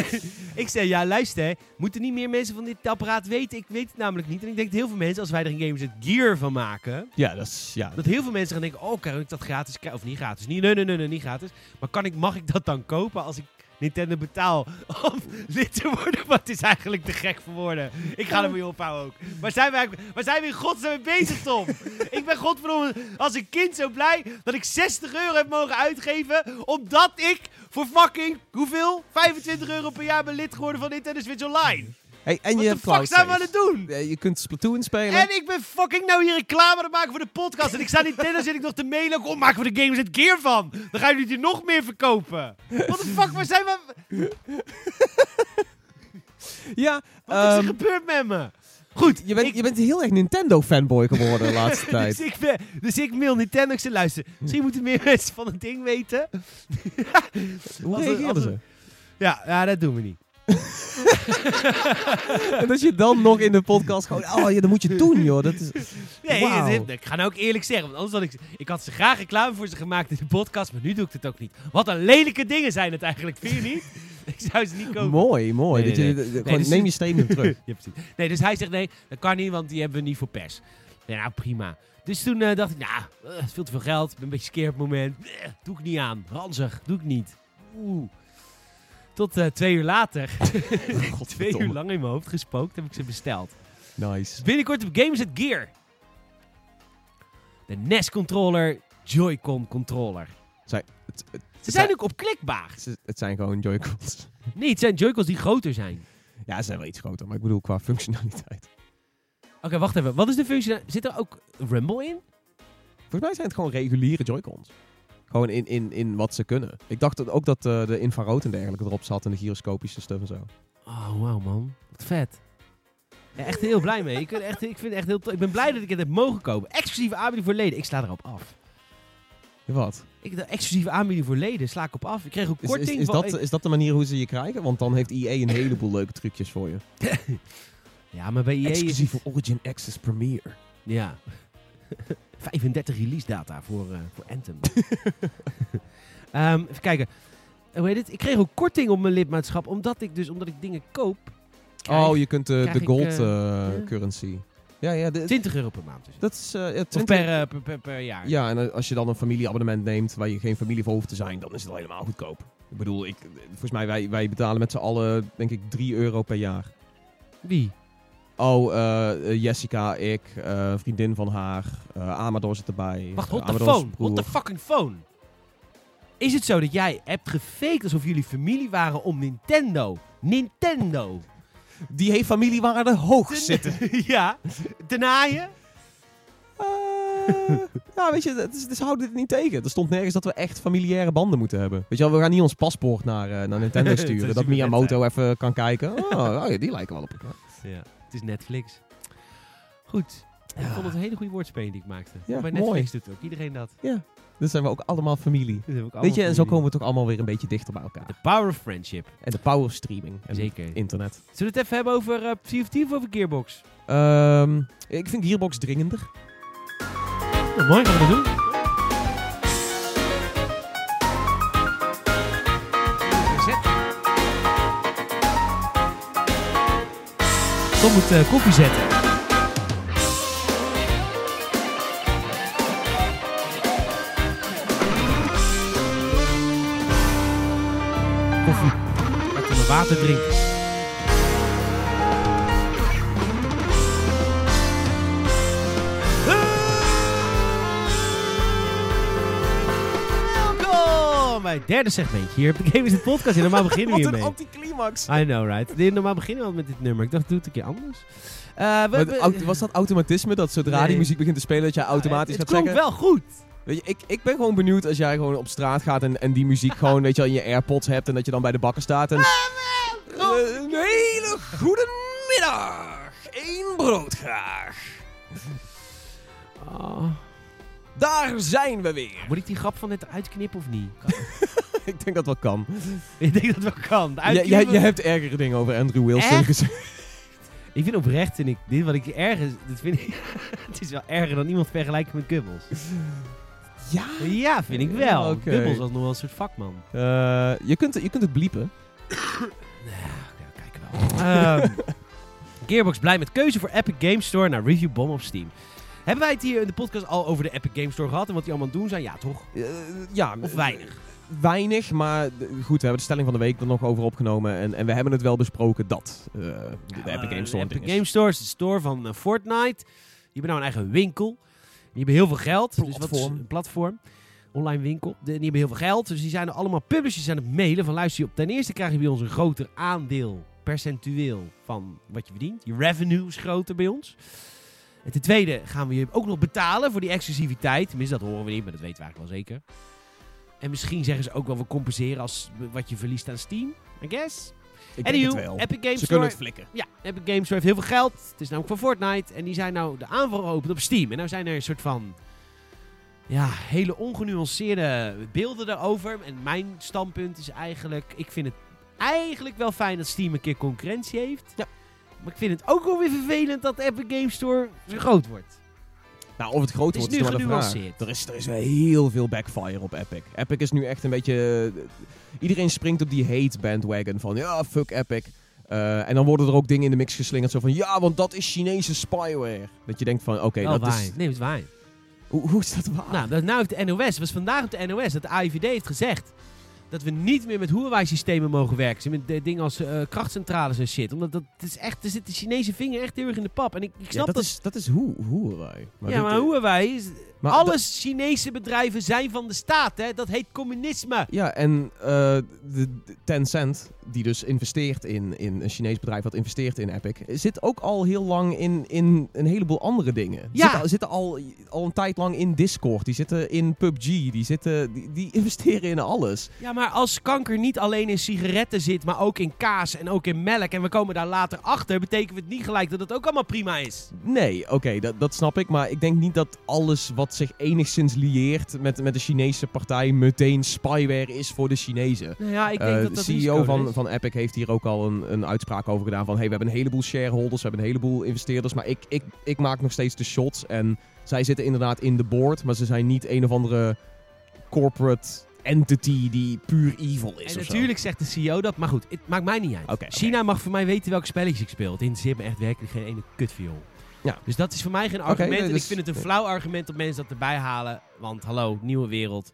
S1: ik zei, ja luister, moeten niet meer mensen van dit apparaat weten? Ik weet het namelijk niet. En ik denk dat heel veel mensen, als wij er een Games Gear van maken...
S2: Ja, dat is... Ja,
S1: Dat heel veel mensen gaan denken, oh, kan ik dat gratis krijgen? Of niet gratis. Nee, nee, nee, nee, niet gratis. Maar kan ik, mag ik dat dan kopen als ik Nintendo betaal om lid te worden? Wat is eigenlijk te gek voor woorden? Ik ga er mee ophouden ook. Waar zijn we, eigenlijk- waar zijn we in godsnaam mee bezig, Tom? ik ben godverdomme als een kind zo blij dat ik 60 euro heb mogen uitgeven. Omdat ik voor fucking, hoeveel? 25 euro per jaar ben lid geworden van Nintendo Switch Online.
S2: Hey, en
S1: Wat
S2: je
S1: de fuck zijn we aan het doen?
S2: Eh, Je kunt Splatoon spelen.
S1: En ik ben fucking nou hier reclame aan het maken voor de podcast. En ik sta niet binnen, zit ik nog te mailen. Kom, maken we de Games het Gear van. Dan gaan jullie er nog meer verkopen. What the fuck, waar zijn we?
S2: ja,
S1: Wat is er
S2: ehm,
S1: gebeurd met me? Goed,
S2: je, bent,
S1: ik-
S2: je bent heel erg Nintendo-fanboy geworden de laatste tijd.
S1: dus, ik ben, dus ik mail Nintendo. Ik zeg, luister, misschien moeten meer mensen van het ding weten.
S2: Hoe reageerden ze?
S1: Ja, ja, dat doen we niet.
S2: En dat je dan nog in de podcast gewoon... Oh, ja, dat moet je doen, joh. Dat is...
S1: Nee, het- ik ga nou ook eerlijk zeggen. Want anders had ik... Ik had ze graag reclame voor ze gemaakt in de podcast. Maar nu doe ik het ook niet. Wat een lelijke dingen zijn het eigenlijk. Vind je niet? ik zou ze niet kopen.
S2: Mooi, mooi.
S1: Nee,
S2: je,
S1: nee,
S2: gewoon,
S1: dus-
S2: neem je statement terug.
S1: Ja, precies. Nee, dus hij zegt nee, dat kan niet, want die hebben we niet voor pers. Ja, nou prima. Dus toen eh, dacht ik, nou, eh, veel te veel geld. Ik ben een beetje scared op het moment. Eh, doe ik niet aan. Ranzig, doe ik niet. Oeh. Tot eh, twee uur later, twee uur lang in mijn hoofd gespookt, heb ik ze besteld.
S2: Nice.
S1: Binnenkort op Games at Gear. De NES controller, Joy-Con controller.
S2: Het, het, het,
S1: Ze zijn ook opklikbaar.
S2: het- het zijn gewoon Joy-Cons.
S1: Nee, het zijn Joy-Cons die groter zijn.
S2: Ja, ze zijn wel iets groter, maar ik bedoel qua functionaliteit.
S1: Oké, wacht even. Wat is de functie? Zit er ook Rumble in?
S2: Volgens mij zijn het gewoon reguliere Joy-Cons. Gewoon in, in, in wat ze kunnen. Ik dacht ook dat eh, de infrarood en dergelijke erop zat en de gyroscopische stuff en zo.
S1: Oh, wauw man. Wat vet. Ja, echt heel blij mee. Ik, ben echt, ik, vind echt heel ik ben blij dat ik het heb mogen kopen. Exclusieve aanbieding voor leden. Ik sla erop af.
S2: Wat?
S1: Ik, de exclusieve aanbieding voor leden sla ik op af. Ik kreeg ook korting.
S2: is, dat, is dat de manier hoe ze je krijgen? Want dan heeft EA een heleboel leuke trucjes voor je.
S1: Ja, maar bij EA
S2: Exclusieve Origin Access Premiere.
S1: Ja. 35 release data voor, eh, voor Anthem. Ehm, even kijken. Hoe heet het? Ik kreeg ook korting op mijn lidmaatschap, omdat ik dus omdat ik dingen koop. krijg
S2: Oh, je kunt de,
S1: krijg
S2: de
S1: ik,
S2: gold
S1: eh,
S2: eh, currency. Ja, ja. de-
S1: 20 euro per maand. Dus.
S2: dat is... eh, ja,
S1: of
S2: 20
S1: per, eh, per, per, per jaar.
S2: Ja, en als je dan een familieabonnement neemt waar je geen familie voor hoeft te zijn, dan is het al helemaal goedkoop. Ik bedoel, ik, volgens mij, wij, wij betalen met z'n allen, denk ik, 3 euro per jaar.
S1: Wie?
S2: Oh, eh, eh, Jessica, ik, eh, vriendin van haar, Amador zit erbij.
S1: Wacht, the
S2: Amador's
S1: phone? What the fucking phone? Is het zo dat jij hebt gefaked alsof jullie familie waren om Nintendo? Nintendo!
S2: Die heeft familiewaarde hoog zitten.
S1: ja, te naaien?
S2: Eh, ja, weet je, het is, houden dit niet tegen. Er stond nergens dat we echt familiaire banden moeten hebben. Weet je wel, we gaan niet ons paspoort naar, naar Nintendo
S1: Dat
S2: sturen. dat
S1: vet
S2: Miyamoto even kan kijken. Oh, oh ja, die lijken wel op elkaar.
S1: Ja. Het is Netflix. Goed. Ik vond het een hele goede woordspeling die ik maakte.
S2: Ja,
S1: Bij
S2: mooi.
S1: Netflix doet ook iedereen dat.
S2: Dus zijn we ook allemaal familie.
S1: Ook
S2: Weet je,
S1: allemaal
S2: en zo
S1: familie.
S2: komen we toch allemaal weer een beetje dichter bij elkaar.
S1: The power of friendship.
S2: En de power of streaming. En
S1: Zeker.
S2: internet.
S1: Zullen we het even hebben over uh, of over Gearbox?
S2: Ehm, ik vind Gearbox dringender.
S1: Nou, mooi, gaan we dat doen. Tom moet eh, koffie zetten. Koffie. We water drinken. Welkom bij het derde segmentje hier op de Game is het podcast. En normaal beginnen we hiermee.
S2: Anticlimax.
S1: I know, right? Nee, Normaal beginnen we met dit nummer. Ik dacht, doe het een keer anders. Eh, we- we-
S2: was dat automatisme? Dat zodra
S1: Nee.
S2: die muziek begint te spelen, dat jij automatisch
S1: het
S2: gaat
S1: klonk
S2: zeggen...
S1: wel goed.
S2: Weet je, ik, ik ben gewoon benieuwd als jij gewoon op straat gaat en, en die muziek gewoon, weet je wel, in je AirPods hebt en dat je dan bij de bakker staat en... Eh, een hele goede middag! Eén brood graag.
S1: Oh.
S2: Daar zijn we weer.
S1: Moet ik die grap van net uitknippen of niet?
S2: ik denk dat wel kan.
S1: ik denk dat wel kan.
S2: Jij, jij, jij hebt ergere dingen over Andrew Wilson
S1: Echt?
S2: gezegd.
S1: Ik vind oprecht, vind ik, dit wat ik ergens, dit vind ik, het is wel erger dan iemand vergelijken met Gubbels.
S2: Ja.
S1: Ja, vind ik wel.
S2: Ja.
S1: Gubbels was nog wel een soort vakman.
S2: Eh, je, kunt, je kunt het bliepen.
S1: Ja, kijken wel. Ehm, Gearbox blij met keuze voor Epic Games Store naar Review Bomb op Steam. Hebben wij het hier in de podcast al over de Epic Games Store gehad en wat die allemaal doen zijn? Ja, toch?
S2: Eh, ja.
S1: Of weinig?
S2: Weinig, maar goed, we hebben de stelling van de week er nog over opgenomen. En, en we hebben het wel besproken dat eh, de, de Epic Games Store
S1: De Epic. Games Store is de store van eh, Fortnite. Die hebben nou een eigen winkel. Die hebben heel veel geld. Dus wat
S2: Platform.
S1: een platform. Online winkel. De- die hebben heel veel geld. Dus die zijn er allemaal publishers aan het mailen. Van luister je op. Ten eerste krijg je bij ons een groter aandeel. Percentueel van wat je verdient. Je revenue is groter bij ons. En ten tweede gaan we je ook nog betalen voor die exclusiviteit. Tenminste, dat horen we niet, maar dat weten we eigenlijk wel zeker. En misschien zeggen ze ook wel, we compenseren als wat je verliest aan Steam. I guess.
S2: Ik denk het wel.
S1: Epic Games
S2: Ze kunnen het flikken.
S1: Ja, Epic Games Store heeft heel veel geld. Het is namelijk van Fortnite. En die zijn nou de aanval geopend op Steam. En nou zijn er een soort van... Ja, hele ongenuanceerde beelden daarover. En mijn standpunt is eigenlijk... Ik vind het eigenlijk wel fijn dat Steam een keer concurrentie heeft.
S2: Ja.
S1: Maar ik vind het ook wel weer vervelend dat de Epic Games Store zo groot wordt.
S2: Nou, of het groot
S1: is
S2: wordt,
S1: nu
S2: is vraag.
S1: genuanceerd.
S2: Er is, er is heel veel backfire op Epic. Epic is nu echt een beetje... eh, iedereen springt op die hate bandwagon van... Ja, fuck Epic. Eh, en dan worden er ook dingen in de mix geslingerd. Zo van... Ja, want dat is Chinese spyware. Dat je denkt van... Oké,
S1: Wel
S2: dat is...
S1: Nee, het is waar.
S2: Hoe, hoe is dat waar?
S1: Nou, dat, nou heeft de NOS, het was vandaag op de NOS, dat de AIVD heeft gezegd dat we niet meer met Huawei-systemen mogen werken. Met dingen als eh, krachtcentrales en shit. Omdat dat het is echt, er zit de Chinese vinger echt heel erg in de pap. En ik, ik
S2: ja,
S1: snap
S2: dat,
S1: dat.
S2: is, dat is hoe, hoe wij.
S1: ja, maar Huawei is,
S2: Maar
S1: Alle Chinese bedrijven zijn van de staat, hè? Dat heet communisme.
S2: Ja, en eh, de, de Tencent, die dus investeert in, in een Chinees bedrijf dat investeert in Epic, zit ook al heel lang in, in een heleboel andere dingen.
S1: Ja.
S2: Zitten, zitten al, al een tijd lang in Discord, die zitten in PUBG, die, zitten, die, die investeren in alles.
S1: Ja, maar als kanker niet alleen in sigaretten zit, maar ook in kaas en ook in melk, en we komen daar later achter, betekent het niet gelijk dat het ook allemaal prima is.
S2: Nee, oké, dat, dat snap ik. Maar ik denk niet dat alles wat zich enigszins lieert met, met de Chinese partij meteen spyware is voor de Chinezen.
S1: Nou ja, ik denk
S2: Eh,
S1: dat
S2: de
S1: dat
S2: CEO van. Van Epic heeft hier ook al een, een uitspraak over gedaan van... hey, we hebben een heleboel shareholders, we hebben een heleboel investeerders... maar ik, ik, ik maak nog steeds de shots. En zij zitten inderdaad in de board... maar ze zijn niet een of andere corporate entity die puur evil is
S1: En
S2: zo.
S1: natuurlijk zegt de CEO dat, maar goed, het maakt mij niet uit. China mag voor mij weten welke spelletjes ik speel. Het interesseert me echt werkelijk geen ene kutviool.
S2: Ja.
S1: Dus dat is voor mij geen argument. en
S2: dus-
S1: ik vind het een flauw argument dat mensen dat erbij halen. Want hallo, nieuwe wereld.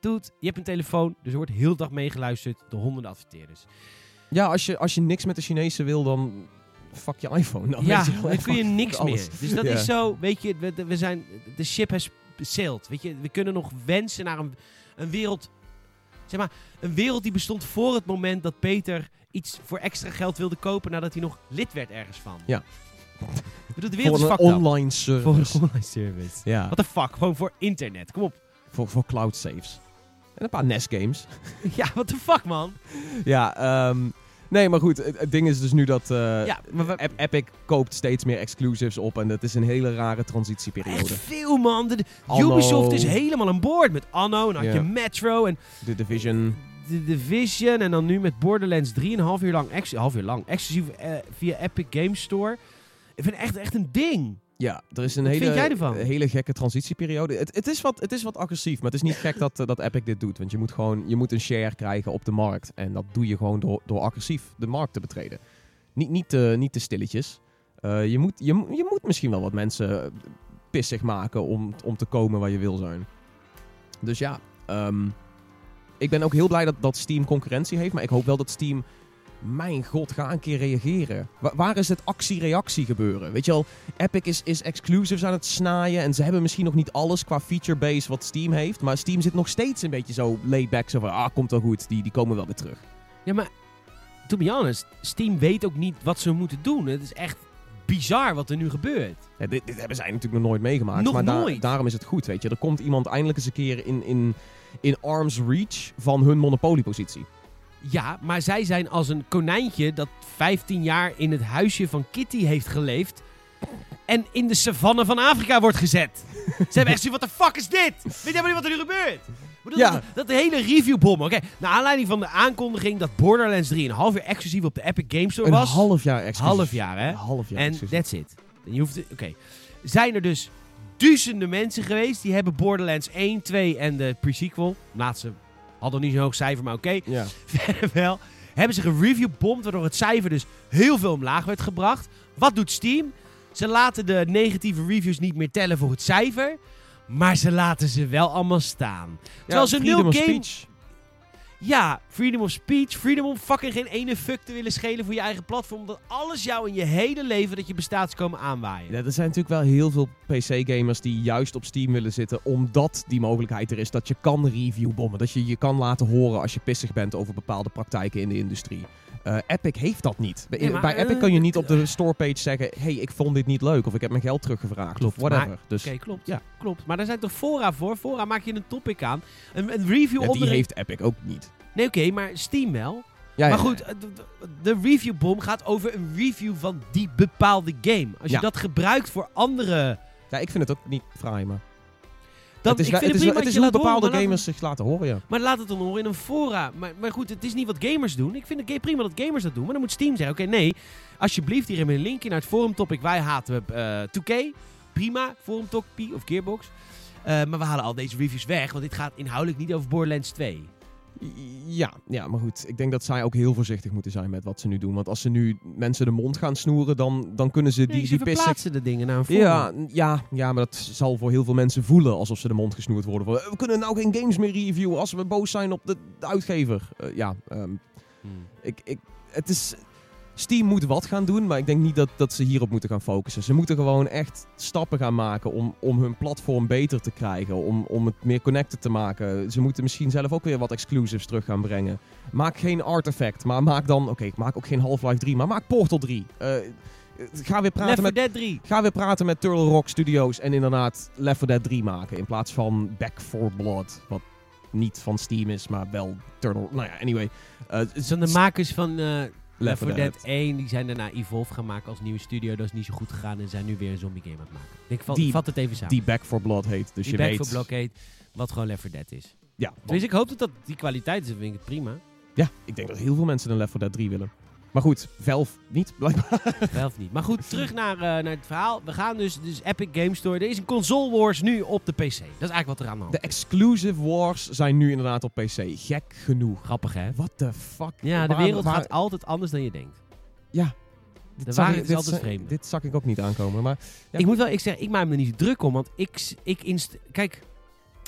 S1: Dude, je hebt een telefoon, dus er wordt heel de dag meegeluisterd door honderden adverteerders.
S2: Ja, als je, als je niks met de Chinezen wil, dan fuck je iPhone. Dan
S1: ja, dan kun je niks
S2: alles.
S1: meer. Dus dat
S2: Ja.
S1: is zo, weet je, we, we zijn, de ship has sailed. Weet je, we kunnen nog wensen naar een, een wereld, zeg maar, een wereld die bestond voor het moment dat Peter iets voor extra geld wilde kopen nadat hij nog lid werd ergens van.
S2: Ja.
S1: Bedoel, de wereld
S2: Voor
S1: is up.
S2: online
S1: Voor
S2: service.
S1: een online service.
S2: Ja,
S1: What the fuck, gewoon voor internet. Kom op.
S2: voor, voor cloud saves. En een paar NES games.
S1: Ja, what the fuck, man.
S2: ja, ehm, nee, maar goed. Het, het ding is dus nu dat eh,
S1: Ja, we-
S2: Ep- Epic koopt steeds meer exclusives op. En dat is een hele rare transitieperiode.
S1: Echt veel, man. De,
S2: Anno.
S1: Ubisoft is helemaal aan boord met Anno. En had je Metro en
S2: De Division.
S1: The Division. En dan nu met Borderlands 3,5 uur lang, half uur lang exclusief eh, via Epic Games Store. Ik vind het echt, echt een ding.
S2: Ja, er is een
S1: Wat
S2: hele, hele gekke transitieperiode. Het, het, is wat, het is wat agressief, maar het is niet gek dat, eh, dat Epic dit doet. Want je moet gewoon je moet een share krijgen op de markt. En dat doe je gewoon door, door agressief de markt te betreden. Niet, niet, te, niet te stilletjes. Eh, je, moet, je, je moet misschien wel wat mensen eh, pissig maken om, om te komen waar je wil zijn. Dus ja, ehm, ik ben ook heel blij dat, dat Steam concurrentie heeft. Maar ik hoop wel dat Steam mijn god, ga een keer reageren. Wa- waar is het actie-reactie gebeuren? Weet je wel, Epic is, is exclusives aan het snaaien. En ze hebben misschien nog niet alles qua feature base wat Steam heeft. Maar Steam zit nog steeds een beetje zo laid back. Zo van, ah, komt wel goed. Die, die komen wel weer terug.
S1: Ja, maar to be honest, Steam weet ook niet wat ze moeten doen. Het is echt bizar wat er nu gebeurt.
S2: Ja, dit, dit hebben zij natuurlijk nog nooit meegemaakt.
S1: Nog
S2: maar da-
S1: nooit.
S2: daarom is het goed, weet je. Er komt iemand eindelijk eens een keer in, in, in arm's reach van hun monopoliepositie.
S1: Ja, maar zij zijn als een konijntje dat 15 jaar in het huisje van Kitty heeft geleefd. En in de savanne van Afrika wordt gezet. Ze hebben echt zoiets, wat de fuck is dit? Weet je helemaal niet wat er nu gebeurt? Bedoel,
S2: Ja.
S1: dat, dat hele reviewbom. Oké, naar aanleiding van de aankondiging dat Borderlands 3,5 uur exclusief op de Epic Games Store
S2: Een
S1: was.
S2: half jaar exclusief.
S1: Half jaar, hè?
S2: Een half jaar
S1: En that's it. En je hoeft... Oké. Zijn er dus duizenden mensen geweest die hebben Borderlands 1, 2 en de pre-sequel. Laatste hadden niet zo'n hoog cijfer, maar oké.
S2: Ja.
S1: Verder wel. Hebben ze gereviewbomd, waardoor het cijfer dus heel veel omlaag werd gebracht. Wat doet Steam? Ze laten de negatieve reviews niet meer tellen voor het cijfer. Maar ze laten ze wel allemaal staan. Terwijl ze
S2: freedom
S1: nul game...
S2: speech.
S1: Ja, freedom of speech. Freedom om fucking geen ene fuck te willen schelen voor je eigen platform. Dat alles jou in je hele leven dat je bestaat is komen aanwaaien.
S2: Ja, er zijn natuurlijk wel heel veel PC-gamers die juist op Steam willen zitten, omdat die mogelijkheid er is dat je kan reviewbommen. Dat je je kan laten horen als je pissig bent over bepaalde praktijken in de industrie. Eh, Epic heeft dat niet. Bij,
S1: Ja, maar,
S2: bij Epic
S1: eh,
S2: kan je niet op de storepage zeggen: hey, ik vond dit niet leuk of ik heb mijn geld teruggevraagd
S1: Klopt,
S2: of whatever. dus
S1: Oké, klopt.
S2: ja.
S1: klopt. Maar daar zijn toch fora voor? Fora maak je een topic aan. Een, een review
S2: ja, die
S1: onder... een-
S2: heeft Epic ook niet.
S1: Nee, oké, maar Steam wel.
S2: Ja,
S1: maar goed, eh, de, reviewbom gaat over een review van die bepaalde game. Als je dat gebruikt voor andere...
S2: Ja, ik vind het ook niet fraai, maar.
S1: Dan,
S2: het is,
S1: ik vind
S2: het
S1: dat
S2: het is hoe
S1: horen,
S2: bepaalde gamers zich laten horen, ja.
S1: Maar laat het dan horen in een fora. Maar, maar goed, het is niet wat gamers doen. Ik vind het prima dat gamers dat doen. Maar dan moet Steam zeggen, oké, nee. Alsjeblieft, hier hebben we een linkje naar het forum topic. Wij haten eh 2K. Prima, forum topic of Gearbox. Eh, maar we halen al deze reviews weg. Want dit gaat inhoudelijk niet over Borderlands 2.
S2: Ja, ja, maar goed. Ik denk dat zij ook heel voorzichtig moeten zijn met wat ze nu doen. Want als ze nu mensen de mond gaan snoeren, dan, dan kunnen ze die,
S1: Nee, ze
S2: die
S1: verplaatsen de dingen naar een forum.
S2: Ja, ja, ja, maar dat zal voor heel veel mensen voelen alsof ze de mond gesnoerd worden. Van, "Eh, we kunnen nou geen games meer reviewen als we boos zijn op de, de uitgever. Eh, ja, ehm,
S1: Hmm.
S2: ik, ik, het is... Steam moet wat gaan doen, maar ik denk niet dat, dat ze hierop moeten gaan focussen. Ze moeten gewoon echt stappen gaan maken om, om hun platform beter te krijgen. Om, om het meer connected te maken. Ze moeten misschien zelf ook weer wat exclusives terug gaan brengen. Maak geen Artifact, maar maak dan... Oké, ik maak ook geen Half-Life 3, maar maak Portal 3. Eh, ga weer praten
S1: Left 4
S2: met...
S1: Dead 3.
S2: Ga weer praten met Turtle Rock Studios en inderdaad Left 4 Dead 3 maken. In plaats van Back 4 Blood. Wat niet van Steam is, maar wel Turtle... Nou ja, anyway. Uh,
S1: Het zijn de makers van eh Left 4
S2: 4
S1: Dead 1. Die zijn daarna Evolve gaan maken als nieuwe studio. Dat is niet zo goed gegaan en zijn nu weer een zombie game aan het maken. Ik vat,
S2: Die-
S1: vat het even samen.
S2: Die Back 4 Blood heet. Dus
S1: die
S2: je
S1: Back
S2: weet...
S1: for Block heet, wat gewoon Left 4 Dead is.
S2: Ja,
S1: Dus ik hoop dat dat die kwaliteit is. Vind ik het prima.
S2: ja, ik denk dat heel veel mensen een Left 4 Dead 3 willen. Maar goed, Valve niet, blijkbaar.
S1: Wel of niet. Maar goed, terug naar, eh, naar het verhaal. We gaan dus, dus Epic Game Store. Er is een console wars nu op de PC. Dat is eigenlijk wat er aan de hand
S2: De exclusive wars zijn nu inderdaad op PC. Gek genoeg.
S1: Grappig hè?
S2: What the fuck?
S1: Ja, de wereld
S2: waar-
S1: gaat altijd anders dan je denkt.
S2: Ja.
S1: De
S2: Dit zag
S1: waarheid
S2: ik-
S1: is
S2: dit
S1: altijd vreemd.
S2: Dit zag ik ook niet aankomen. Maar Ja.
S1: Ik moet wel, ik zeg, ik maak me er niet druk om, want ik, ik inst kijk,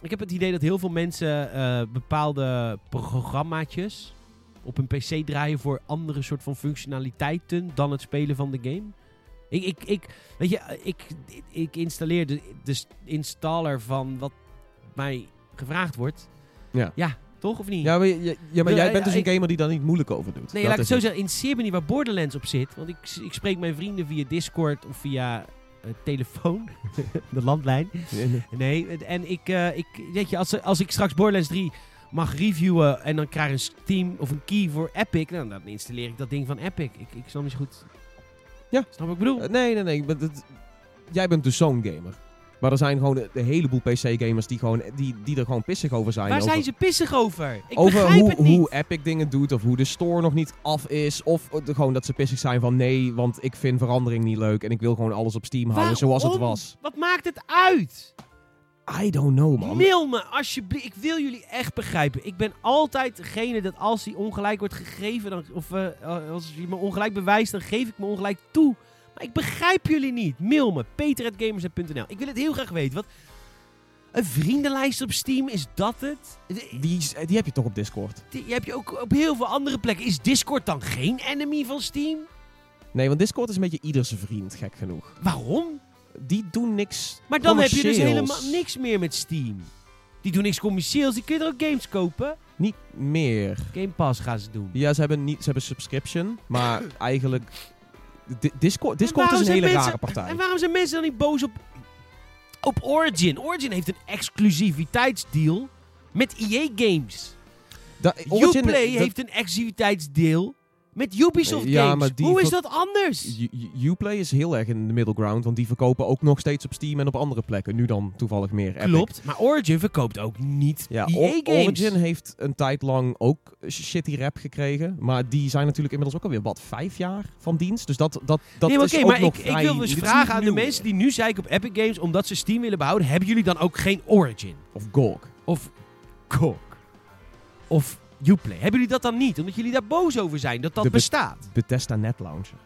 S1: ik heb het idee dat heel veel mensen eh, bepaalde programmaatjes op een PC draaien voor andere soort van functionaliteiten dan het spelen van de game. Ik, ik, ik weet je, ik, ik installeer de, de installer van wat mij gevraagd wordt.
S2: Ja.
S1: Ja, toch of niet?
S2: Ja, maar, ja, ja, maar
S1: Ja,
S2: jij bent dus een gamer die daar niet moeilijk over doet.
S1: Nee,
S2: Dat
S1: laat ik het zo zeggen. Interesseer me niet waar Borderlands op zit. Want ik, ik spreek mijn vrienden via Discord of via eh, telefoon. de landlijn. Nee, en ik, eh, ik weet je, als, als ik straks Borderlands 3 mag reviewen en dan krijg ik een Steam of een key voor Epic, dan, dan installeer ik dat ding van Epic. Ik, ik snap niet zo goed.
S2: Ja.
S1: Snap wat ik bedoel?
S2: Eh, Nee, nee, nee. maar dat- jij bent dus zo'n gamer. Maar er zijn gewoon een heleboel PC-gamers die, gewoon, die, die er gewoon pissig over zijn.
S1: waar
S2: over,
S1: zijn ze pissig over? Ik
S2: over
S1: begrijp
S2: hoe,
S1: het niet.
S2: hoe Epic dingen doet, of hoe de store nog niet af is. Of eh, de- gewoon dat ze pissig zijn van nee, want ik vind verandering niet leuk. En ik wil gewoon alles op Steam houden zoals het was.
S1: Wat maakt het uit?
S2: I don't know, man.
S1: Mail me alsjeblieft. Ik wil jullie echt begrijpen. Ik ben altijd degene dat als die ongelijk wordt gegeven, dan, of eh, als je me ongelijk bewijst, dan geef ik me ongelijk toe. Maar ik begrijp jullie niet. Mail me. peter.gamersnet.nl Ik wil het heel graag weten. Wat, een vriendenlijst op Steam, is dat het?
S2: Die, die heb je toch op Discord?
S1: Die heb je ook op heel veel andere plekken. Is Discord dan geen enemy van Steam?
S2: Nee, want Discord is een beetje ieders vriend, gek genoeg.
S1: Waarom?
S2: Die doen niks
S1: Maar dan heb je dus helemaal niks meer met Steam. Die doen niks commercieels. Die kun je er ook games kopen.
S2: Niet meer.
S1: Game Pass gaan ze doen.
S2: Ja, ze hebben, niet, ze hebben subscription, maar eigenlijk... Di- Discord, is een hele
S1: mensen-
S2: rare partij.
S1: En waarom zijn mensen dan niet boos op, op Origin? Origin heeft een exclusiviteitsdeal met EA Games.
S2: Da- Origin-
S1: Uplay heeft een exclusiviteitsdeal met Ubisoft
S2: Ja,
S1: Games.
S2: maar die
S1: Hoe is dat anders?
S2: U- Uplay is heel erg in de middle ground, want die verkopen ook nog steeds op Steam en op andere plekken. Nu dan toevallig meer Epic.
S1: Klopt, maar Origin verkoopt ook niet
S2: Ja,
S1: EA
S2: Or-
S1: Games.
S2: Origin heeft een tijd lang ook shitty rap gekregen. Maar die zijn natuurlijk inmiddels ook alweer, wat, vijf jaar van dienst? Dus dat, dat, dat
S1: nee, maar
S2: is
S1: oké,
S2: ook
S1: maar
S2: nog
S1: ik, ik wil dus vragen aan de mensen die nu zeiken op Epic Games omdat ze Steam willen behouden. Hebben jullie dan ook geen Origin?
S2: Of GOG.
S1: Of GOG? Of Uplay? Hebben jullie dat dan niet? Omdat jullie daar boos over zijn dat dat
S2: De be-
S1: bestaat?
S2: Bethesda Net Launcher.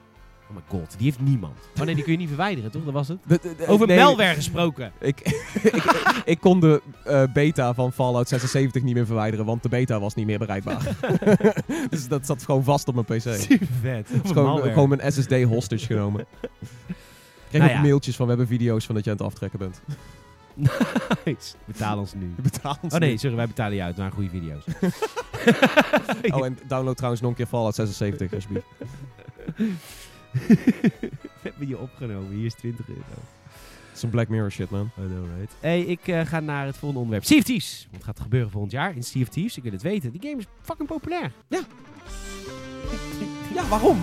S1: Oh my god, die heeft niemand. Oh nee, die kun je niet verwijderen, toch? Dat was het?
S2: De- de- de-
S1: Over
S2: nee,
S1: malware gesproken.
S2: Ik, ik, ik kon de eh, beta van Fallout 76 niet meer verwijderen, want de beta was niet meer bereikbaar. dus dat zat gewoon vast op mijn PC. Het
S1: Super vet.
S2: is gewoon, gewoon mijn SSD hostage genomen. Ik kreeg
S1: Nou
S2: ook
S1: ja.
S2: mailtjes van we hebben video's van dat je aan het aftrekken bent.
S1: Nice. Betaal ons nu.
S2: Je betaalt ons
S1: Oh nee, sorry, wij betalen je uit naar goede video's.
S2: Oh, en download trouwens nog een keer Fallout 76 alsjeblieft.
S1: We hebben je opgenomen. Hier is 20 euro.
S2: Dat is een Black Mirror shit, man.
S1: I know, right? Hey, ik eh, ga naar het volgende onderwerp. Sea Thieves. Wat gaat er gebeuren volgend jaar in Sea Thieves? Ik wil het weten. Die game is fucking populair.
S2: Ja, waarom?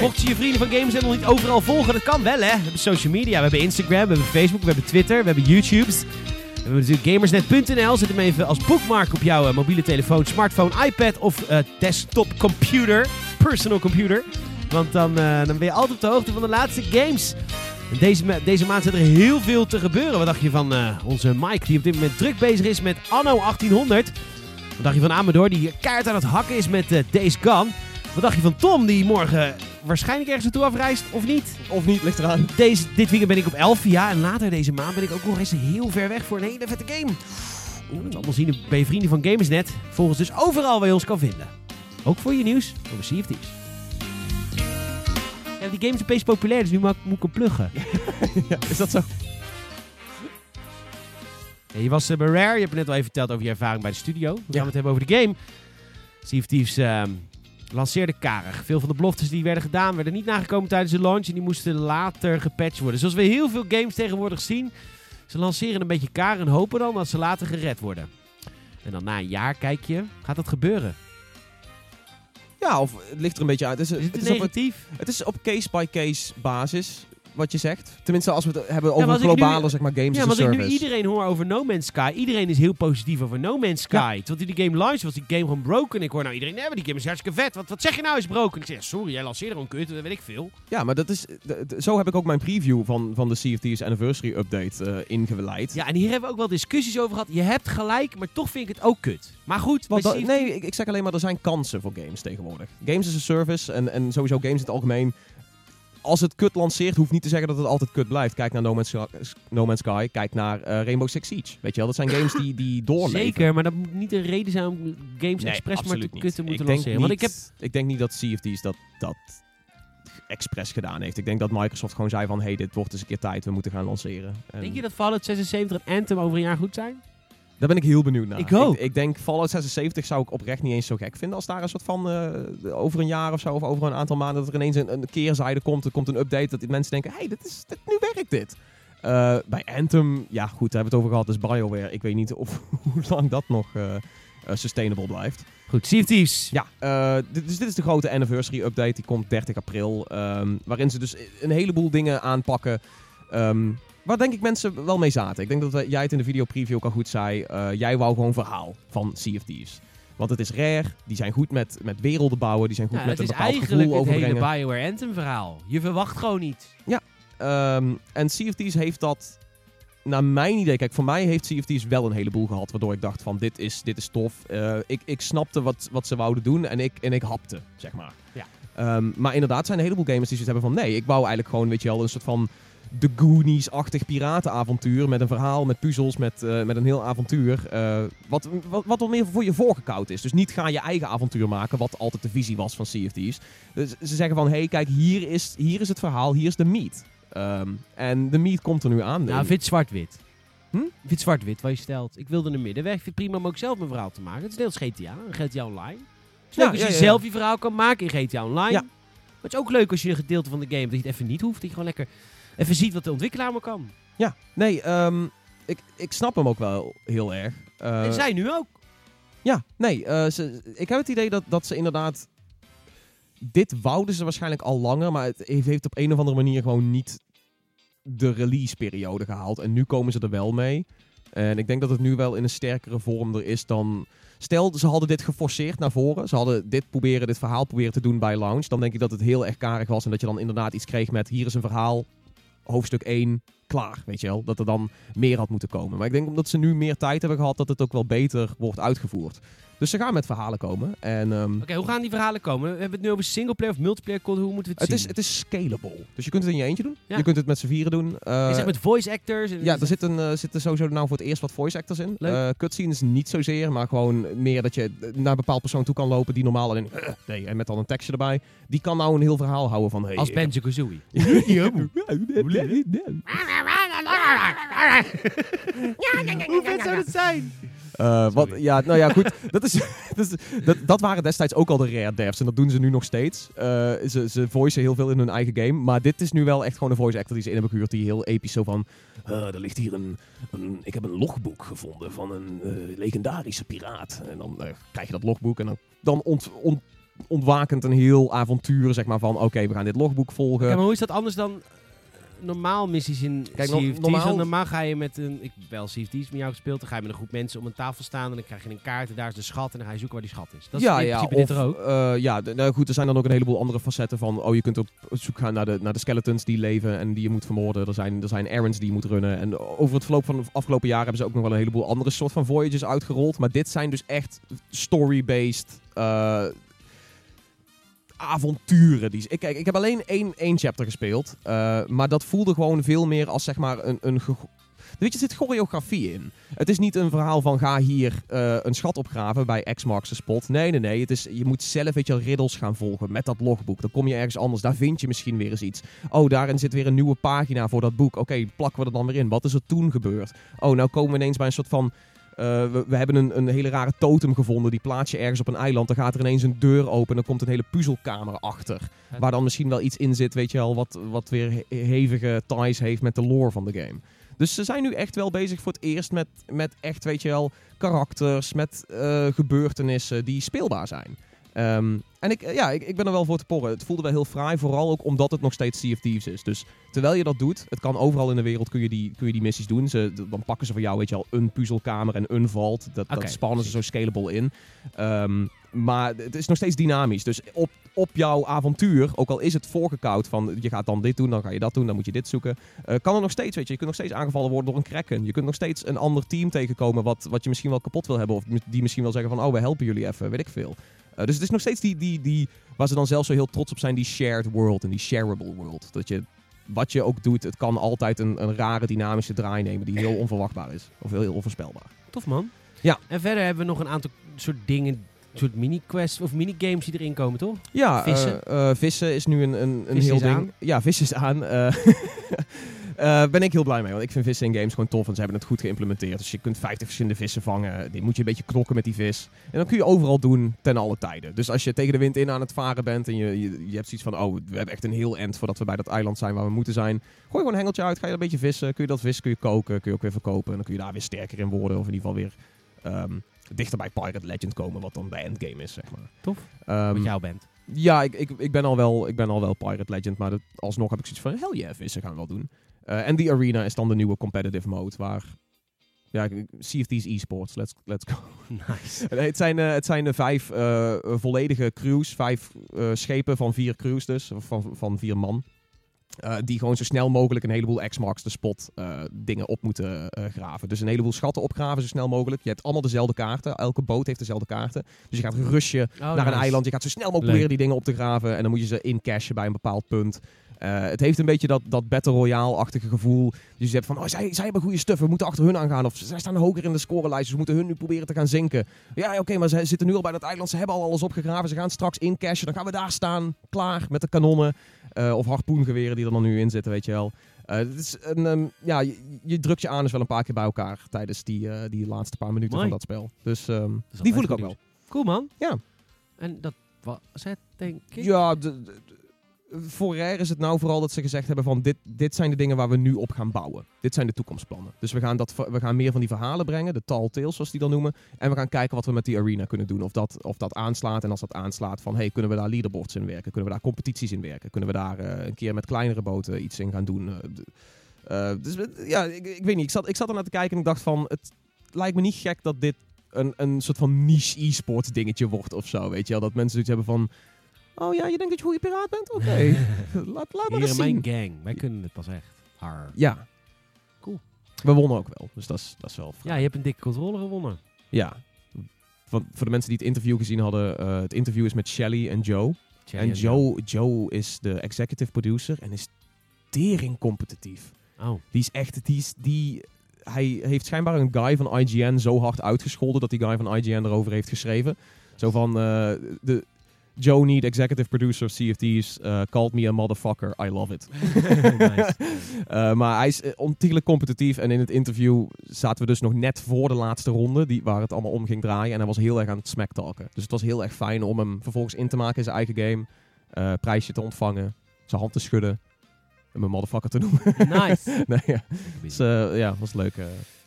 S1: Mocht je je vrienden van Games nog niet overal volgen, dat kan wel hè. We hebben social media, we hebben Instagram, we hebben Facebook, we hebben Twitter, we hebben YouTubes. We hebben natuurlijk gamersnet.nl. Zet hem even als bookmark op jouw eh, mobiele telefoon, smartphone, iPad of eh, desktop computer. Personal computer. Want dan, eh, dan ben je altijd op de hoogte van de laatste games. Deze, deze maand zit er heel veel te gebeuren. Wat dacht je van onze Mike, die op dit moment druk bezig is met Anno 1800? Wat dacht je van Amador, die kaart aan het hakken is met Days Gone? Wat dacht je van Tom, die morgen waarschijnlijk ergens naartoe afreist, of niet?
S2: Of niet, ligt eraan.
S1: Deze, dit weekend ben ik op Elfia en later deze maand ben ik ook nog eens heel ver weg voor een hele vette game. Oeh, dat allemaal zien bij je vrienden van Gamersnet. Volgens dus overal waar je ons kan vinden. Ook voor je nieuws over Sea of Thieves. Ja, die game is opeens populair, dus nu moet moet ik hem pluggen.
S2: ja, is dat zo?
S1: Ja, je was eh, bij Rare, je hebt net al even verteld over je ervaring bij de studio. We gaan
S2: Ja.
S1: het hebben over de game. Sea of Thieves ehm, lanceerde karig. Veel van de beloftes die werden gedaan werden niet nagekomen tijdens de launch en die moesten later gepatcht worden. Zoals we heel veel games tegenwoordig zien. Ze lanceren een beetje karig en hopen dan dat ze later gered worden. En dan na een jaar kijk je, gaat dat gebeuren?
S2: Ja, of het ligt er een beetje uit. Het is,
S1: Is het,
S2: het is op,
S1: negatief?
S2: het is op case-by-case basis wat je zegt. Tenminste, als we het hebben over
S1: ik
S2: globale
S1: nu-
S2: zeg maar, games
S1: Ja,
S2: as
S1: want
S2: a
S1: ik nu
S2: service.
S1: iedereen hoor over No Man's Sky. Iedereen is heel positief over No Man's Sky. Terwijl die game launch was die game gewoon broken. Ik hoor nou iedereen, nee, maar die game is hartstikke vet. Wat, wat zeg je nou is broken? Ik zeg, sorry, jij lanceerde gewoon kut, dat weet ik veel.
S2: Ja, maar dat is, zo heb ik ook mijn preview van, van de Thieves Anniversary Update eh ingeleid.
S1: Ja, en hier hebben we ook wel discussies over gehad. Je hebt gelijk, maar toch vind ik het ook kut. Maar goed,
S2: Want nee, ik, ik zeg alleen maar, er zijn kansen voor games tegenwoordig. Games as a service en, en sowieso games in het algemeen. Als het kut lanceert, hoeft niet te zeggen dat het altijd kut blijft. Kijk naar No Man's, Sky, no Man's Sky kijk naar eh, Rainbow Six Siege. Weet je wel, dat zijn games die, die doorleven.
S1: Zeker, maar dat moet niet een reden zijn om games
S2: Nee,
S1: expres maar te
S2: niet.
S1: kutten moeten
S2: ik denk
S1: lanceren.
S2: Niet,
S1: Want ik heb...
S2: ik denk niet dat Thieves dat, dat expres gedaan heeft. Ik denk dat Microsoft gewoon zei van... hey, dit wordt eens een keer tijd, we moeten gaan lanceren. En
S1: Denk je dat Fallout 76 en Anthem over een jaar goed zijn?
S2: Daar ben ik heel benieuwd naar.
S1: Ik ook.
S2: Ik, ik denk Fallout 76 zou ik oprecht niet eens zo gek vinden... als daar een soort van eh, over een jaar of zo... of over een aantal maanden dat er ineens een, een keerzijde komt. Er komt een update dat die mensen denken... hey, dit is, dit, nu werkt dit. Eh, bij Anthem, ja goed, daar hebben we het over gehad. Dus BioWare. Ik weet niet of, hoe lang dat nog eh, sustainable blijft.
S1: Goed, Sea Thieves.
S2: Ja, dit, dus dit is de grote anniversary update. Die komt 30 april. ehm, waarin ze dus een heleboel dingen aanpakken. ehm, waar denk ik mensen wel mee zaten. Ik denk dat jij het in de video preview ook al goed zei. eh, jij wou gewoon verhaal van Sea of Thieves. Want het is rare. Die zijn goed met, met werelden bouwen. Die zijn goed
S1: Ja,
S2: met
S1: het
S2: een
S1: is
S2: bepaald
S1: eigenlijk
S2: gevoel
S1: het hele
S2: overbrengen.
S1: BioWare Anthem verhaal. Je verwacht gewoon niet.
S2: Ehm, en Sea of Thieves heeft dat, naar mijn idee, kijk, voor mij heeft Sea of Thieves wel een heleboel gehad, waardoor ik dacht van, dit is, dit is tof. Eh, ik, ik snapte wat, wat ze wouden doen en ik, en ik hapte, zeg maar.
S1: Ja.
S2: Ehm, maar inderdaad zijn een heleboel gamers die zoiets hebben van, nee, ik wou eigenlijk gewoon, weet je wel, een soort van de Goonies-achtig piratenavontuur met een verhaal, met puzzels, met, eh, met een heel avontuur. eh, wat, wat, wat wat meer voor je voorgekoud is. Dus niet ga je eigen avontuur maken, wat altijd de visie was van Thieves. Dus ze zeggen van, hé, hey, kijk, hier is, hier is het verhaal, hier is de meat. Ehm, en de meat komt er nu aan.
S1: Nou, vind zwart-wit.
S2: Hm?
S1: Ik vind zwart-wit wat je stelt. Ik wilde een middenweg. Ik vind het prima om ook zelf mijn verhaal te maken. Het is deels GTA GTA Online. Het is leuk
S2: Ja,
S1: als je
S2: ja,
S1: zelf je verhaal kan maken in GTA Online.
S2: Ja.
S1: Maar het is ook leuk als je een gedeelte van de game dat je het even niet hoeft. Dat je gewoon lekker even ziet wat de ontwikkelaar maar kan.
S2: Ja, nee, ehm, ik, ik snap hem ook wel heel erg. Eh,
S1: en zij nu ook.
S2: Ja, nee, eh, ze, ik heb het idee dat, dat ze inderdaad... Dit wouden ze waarschijnlijk al langer, maar het heeft heeft op een of andere manier gewoon niet de release-periode gehaald. En nu komen ze er wel mee. En ik denk dat het nu wel in een sterkere vorm er is dan... Stel, ze hadden dit geforceerd naar voren. Ze hadden dit proberen, dit verhaal proberen te doen bij launch. Dan denk ik dat het heel erg karig was. En dat je dan inderdaad iets kreeg met... Hier is een verhaal, hoofdstuk 1, klaar. Weet je wel? Dat er dan meer had moeten komen. Maar ik denk omdat ze nu meer tijd hebben gehad... dat het ook wel beter wordt uitgevoerd. Dus ze gaan met verhalen komen. En ehm,
S1: Oké, hoe gaan die verhalen komen? We hebben het nu over singleplayer of multiplayer. Hoe moeten we het,
S2: het,
S1: zien?
S2: is, het is scalable. Dus je kunt het in je eentje doen.
S1: Ja.
S2: Je kunt het met z'n vieren doen. Eh,
S1: je zegt met voice actors. En
S2: ja, er zitten, eh, zitten sowieso nou voor het eerst wat voice actors in. Eh cutscenes niet zozeer, maar gewoon meer dat je naar een bepaald persoon toe kan lopen die normaal alleen eh, nee, en met dan een tekstje erbij. Die kan nou een heel verhaal houden van hey,
S1: Als
S2: ik-
S1: Banjo-Kazooie. Hoe vet zou dat zijn?
S2: Eh, wat, ja, nou ja, goed. dat, is, dat, is- dat, dat waren destijds ook al de rare devs. En dat doen ze nu nog steeds. Eh, ze, ze voicen heel veel in hun eigen game. Maar dit is nu wel echt gewoon een voice actor die ze in hebben gehuurd. Die heel episch zo van... "Eh, er ligt hier een, een... Ik heb een logboek gevonden van een eh, legendarische piraat. En dan eh, krijg je dat logboek. En dan, dan ont, ont- ontwakend een heel avontuur, zeg maar, van... Oké, we gaan dit logboek volgen.
S1: Ja, maar hoe is dat anders dan normaal missies in
S2: Kijk, no- normaal-
S1: ga je met een... Ik heb wel Thieves met jou gespeeld. Dan ga je met een groep mensen om een tafel staan. En dan krijg je een kaart. En daar is de schat. En dan ga je zoeken waar die schat is. Dat is
S2: ja,
S1: in
S2: ja,
S1: principe
S2: of,
S1: dit er ook.
S2: eh, ja, nou goed, er zijn dan ook een heleboel andere facetten van... Oh, je kunt op zoek gaan naar de, naar de skeletons die leven en die je moet vermoorden. Er zijn, er zijn errands die je moet runnen. En over het verloop van de afgelopen jaren hebben ze ook nog wel een heleboel andere soort van voyages uitgerold. Maar dit zijn dus echt story-based... eh, avonturen. Die, ik, kijk, ik heb alleen één, één chapter gespeeld. eh, maar dat voelde gewoon veel meer als zeg maar een... een Weet je, er zit choreografie in. Het is niet een verhaal van ga hier eh, een schat opgraven bij X marks spot. Nee, nee, nee. Het is, je moet zelf weet je, wel, riddles gaan volgen met dat logboek. Dan kom je ergens anders. Daar vind je misschien weer eens iets. Oh, daarin zit weer een nieuwe pagina voor dat boek. Oké, plakken we er dan weer in. Wat is er toen gebeurd? Oh, nou komen we ineens bij een soort van... eh, we, we hebben een, een hele rare totem gevonden. Die plaats je ergens op een eiland. Dan gaat er ineens een deur open. En dan komt een hele puzzelkamer achter.
S1: Ja.
S2: Waar dan misschien wel iets in zit, weet je wel, wat, wat weer he- hevige ties heeft met de lore van de game. Dus ze zijn nu echt wel bezig voor het eerst met, met echt, weet je wel, karakters, met eh, gebeurtenissen die speelbaar zijn. Ehm, en ik, eh, ja, ik, ik ben er wel voor te porren. Het voelde wel heel fraai, vooral ook omdat het nog steeds Sea of Thieves is. Dus terwijl je dat doet, het kan overal in de wereld, kun je die, kun je die missies doen. Ze, dan pakken ze voor jou, weet je wel, een puzzelkamer en een vault. Dat, dat spannen ze zo scalable in. Ehm, maar het is nog steeds dynamisch. Dus op, op jouw avontuur, ook al is het voorgekoud van je gaat dan dit doen, dan ga je dat doen, dan moet je dit zoeken. eh, kan er nog steeds, weet je, je kunt nog steeds aangevallen worden door een kraken. Je kunt nog steeds een ander team tegenkomen wat, wat je misschien wel kapot wil hebben. Of die misschien wel zeggen van, oh, we helpen jullie even, weet ik veel. Eh, dus het is nog steeds die, die, die, waar ze dan zelf zo heel trots op zijn, die shared world en die shareable world. Dat je, wat je ook doet, het kan altijd een, een rare dynamische draai nemen die heel onverwachtbaar is. Of heel, heel onvoorspelbaar.
S1: Tof, man.
S2: Ja.
S1: En verder hebben we nog een aantal soort dingen... soort mini-quests of minigames die erin komen, toch?
S2: Ja,
S1: Vissen?
S2: eh, eh, vissen is nu een, een, een heel ding.
S1: aan?
S2: Ja, vissen is aan. eh eh, ben ik heel blij mee, want ik vind vissen in games gewoon tof en ze hebben het goed geïmplementeerd. Dus je kunt 50 verschillende vissen vangen. Die moet je een beetje knokken met die vis. En dan kun je overal doen ten alle tijden. Dus als je tegen de wind in aan het varen bent en je, je, je hebt zoiets van, oh, we hebben echt een heel end voordat we bij dat eiland zijn waar we moeten zijn. Gooi gewoon een hengeltje uit, ga je een beetje vissen. Kun je dat vis kun je koken, kun je ook weer verkopen. En dan kun je daar weer sterker in worden. Of in ieder geval weer ehm, dichter bij Pirate Legend komen, wat dan de endgame is, zeg maar.
S1: Tof.
S2: Ehm,
S1: Wat jou bent.
S2: ja, ik, ik, ik, ben al wel, ik ben al wel Pirate Legend, maar dat, alsnog heb ik zoiets van, hell yeah, vissen gaan we wel doen. Eh, en die arena is dan de nieuwe competitive mode, waar... Ja, Sea of Thieves esports, let's, let's go.
S1: Nice.
S2: Nee, het zijn, eh, het zijn de vijf eh, volledige crews, vijf eh, schepen van vier crews dus, van, van vier man. Eh, die gewoon zo snel mogelijk een heleboel X-Marks de spot eh, dingen op moeten eh, graven. Dus een heleboel schatten opgraven zo snel mogelijk. Je hebt allemaal dezelfde kaarten. Elke boot heeft dezelfde kaarten. Dus je gaat rushen
S1: Oh,
S2: naar een eiland. Je gaat zo snel mogelijk proberen die dingen op te graven. En dan moet je ze incashen bij een bepaald punt. Eh, het heeft een beetje dat, dat Battle Royale-achtige gevoel. Dus je hebt van, oh, zij, zij hebben goede stuff. We moeten achter hun aangaan. Of zij staan hoger in de scorelijst. Dus we moeten hun nu proberen te gaan zinken. Ja, oké, maar ze zitten nu al bij dat eiland. Ze hebben al alles opgegraven. Ze gaan straks incashen. Dan gaan we daar staan. Klaar met de kanonnen. Eh, of harpoengeweren die er dan nu in zitten, weet je wel. Eh, het is een, ehm, ja, je, je drukt je aan dus wel een paar keer bij elkaar tijdens die, die laatste paar minuten
S1: Mooi.
S2: van dat spel. Dus ehm,
S1: is
S2: die voel ik ook wel.
S1: Cool, man.
S2: Ja.
S1: En dat was het, denk ik.
S2: Ja, de, de- voor Rare is het nou vooral dat ze gezegd hebben van dit, dit zijn de dingen waar we nu op gaan bouwen. Dit zijn de toekomstplannen. Dus we gaan, dat, we gaan meer van die verhalen brengen, de tall tales zoals die dan noemen. En we gaan kijken wat we met die arena kunnen doen. Of dat, of dat aanslaat en als dat aanslaat van hey, kunnen we daar leaderboards in werken? Kunnen we daar competities in werken? Kunnen we daar eh, een keer met kleinere boten iets in gaan doen? Eh, eh, dus ja, ik, ik weet niet. Ik zat, ik zat er naar te kijken en ik dacht van het lijkt me niet gek dat dit een, een soort van niche e-sport dingetje wordt of zo. Weet je wel? Dat mensen zoiets hebben van Oh ja, je denkt dat je goede piraat bent? Oké. laat, laat maar
S1: Hier
S2: eens
S1: in
S2: zien.
S1: mijn gang. Wij kunnen het pas echt. Har.
S2: Ja.
S1: Cool.
S2: We wonnen ook wel, dus dat is, dat is wel
S1: Ja, je hebt een dikke controle gewonnen.
S2: Ja. Want voor de mensen die het interview gezien hadden, eh, het interview is met Shelly en Joe. En Joe, Joe is de executive producer en is tering competitief.
S1: Oh.
S2: Die is echt, die is, die, hij heeft schijnbaar een guy van IGN zo hard uitgescholden dat die guy van IGN erover heeft geschreven. Zo van, eh, de, Joe Need, executive producer of CFT's, uh, called me a motherfucker, I love it.
S1: nice.
S2: Uh, maar hij is uh, ontiegelijk competitief en in het interview zaten we dus nog net voor de laatste ronde, die, waar het allemaal om ging draaien. En hij was heel erg aan het smacktalken. Dus het was heel erg fijn om hem vervolgens in te maken in zijn eigen game, uh, prijsje te ontvangen, zijn hand te schudden en mijn motherfucker te noemen.
S1: Nice.
S2: nee, ja. Dus, uh, ja, was leuk.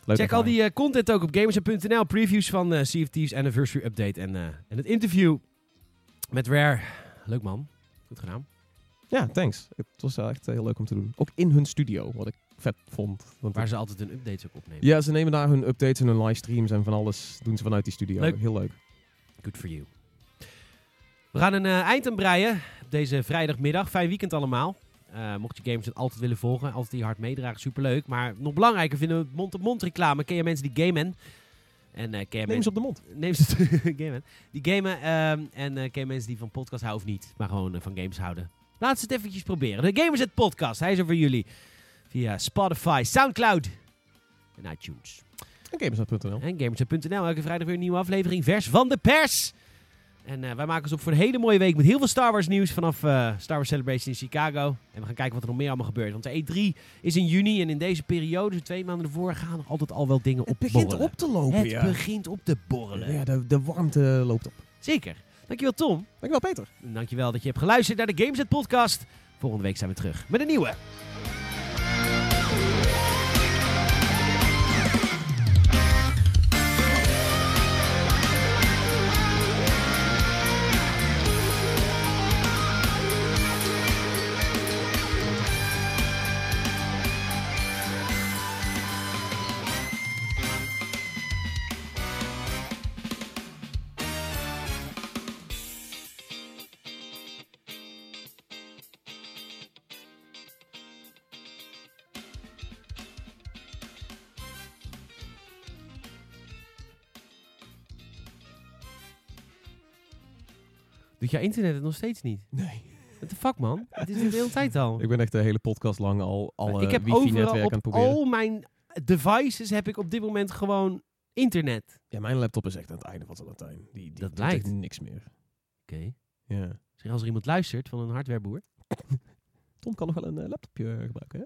S2: leuk
S1: Check al die uh, content ook op gamers.nl. Previews van uh, Sea of Thieves Anniversary Update en, uh, en het interview met Rare. Leuk man. Goed gedaan.
S2: Ja, thanks. Het was echt heel leuk om te doen. Ook in hun studio, wat ik vet vond. Want
S1: Waar ze altijd hun updates ook opnemen.
S2: Ja, ze nemen daar hun updates en hun livestreams en van alles doen ze vanuit die studio.
S1: Leuk.
S2: Heel leuk.
S1: Good for you. We gaan een eh, eind aan breien op deze vrijdagmiddag. Fijn weekend allemaal. Eh, mocht je Gamers het altijd willen volgen, altijd die hard meedragen, superleuk. Maar nog belangrijker vinden we mond-op-mond reclame. Ken je mensen die gamen? En eh
S2: Neem ze op de mond.
S1: Neem ze gamen. Die gamen ehm, en eh ken je mensen die van podcast houden of niet, maar gewoon eh, van games houden. Laat ze het eventjes proberen. De Gamers het podcast, hij is er voor jullie. Via Spotify, Soundcloud en iTunes.
S2: En gamersnet.nl.
S1: En Gamersnet.nl, elke vrijdag weer een nieuwe aflevering, vers van de pers. En eh, wij maken ons op voor een hele mooie week met heel veel Star Wars nieuws vanaf eh, Star Wars Celebration in Chicago. En we gaan kijken wat er nog meer allemaal gebeurt. Want de E3 is in juni en in deze periode, dus twee maanden ervoor, gaan er altijd al wel dingen
S2: Het
S1: op
S2: begint
S1: borrelen.
S2: op te lopen,
S1: Het
S2: ja.
S1: begint op te borrelen.
S2: Ja, de, de warmte loopt op.
S1: Zeker. Dankjewel Tom.
S2: Dankjewel, Peter.
S1: En dankjewel dat je hebt geluisterd naar de Gameset podcast. Volgende week zijn we terug met een nieuwe. Jouw internet het nog steeds niet?
S2: Nee.
S1: What the fuck man? Het is de hele tijd al.
S2: Ik ben echt de hele podcast lang al alle
S1: ik heb
S2: wifi-netwerken aan het
S1: op
S2: proberen.
S1: al mijn devices heb ik op dit moment gewoon internet.
S2: Ja, mijn laptop is echt aan het einde van zijn Latijn. Die, die
S1: Dat
S2: doet
S1: lijkt.
S2: echt niks meer.
S1: Oké.
S2: Ja.
S1: Zeg als er iemand luistert van een hardwareboer.
S2: Tom kan nog wel een eh, laptopje gebruiken, hè?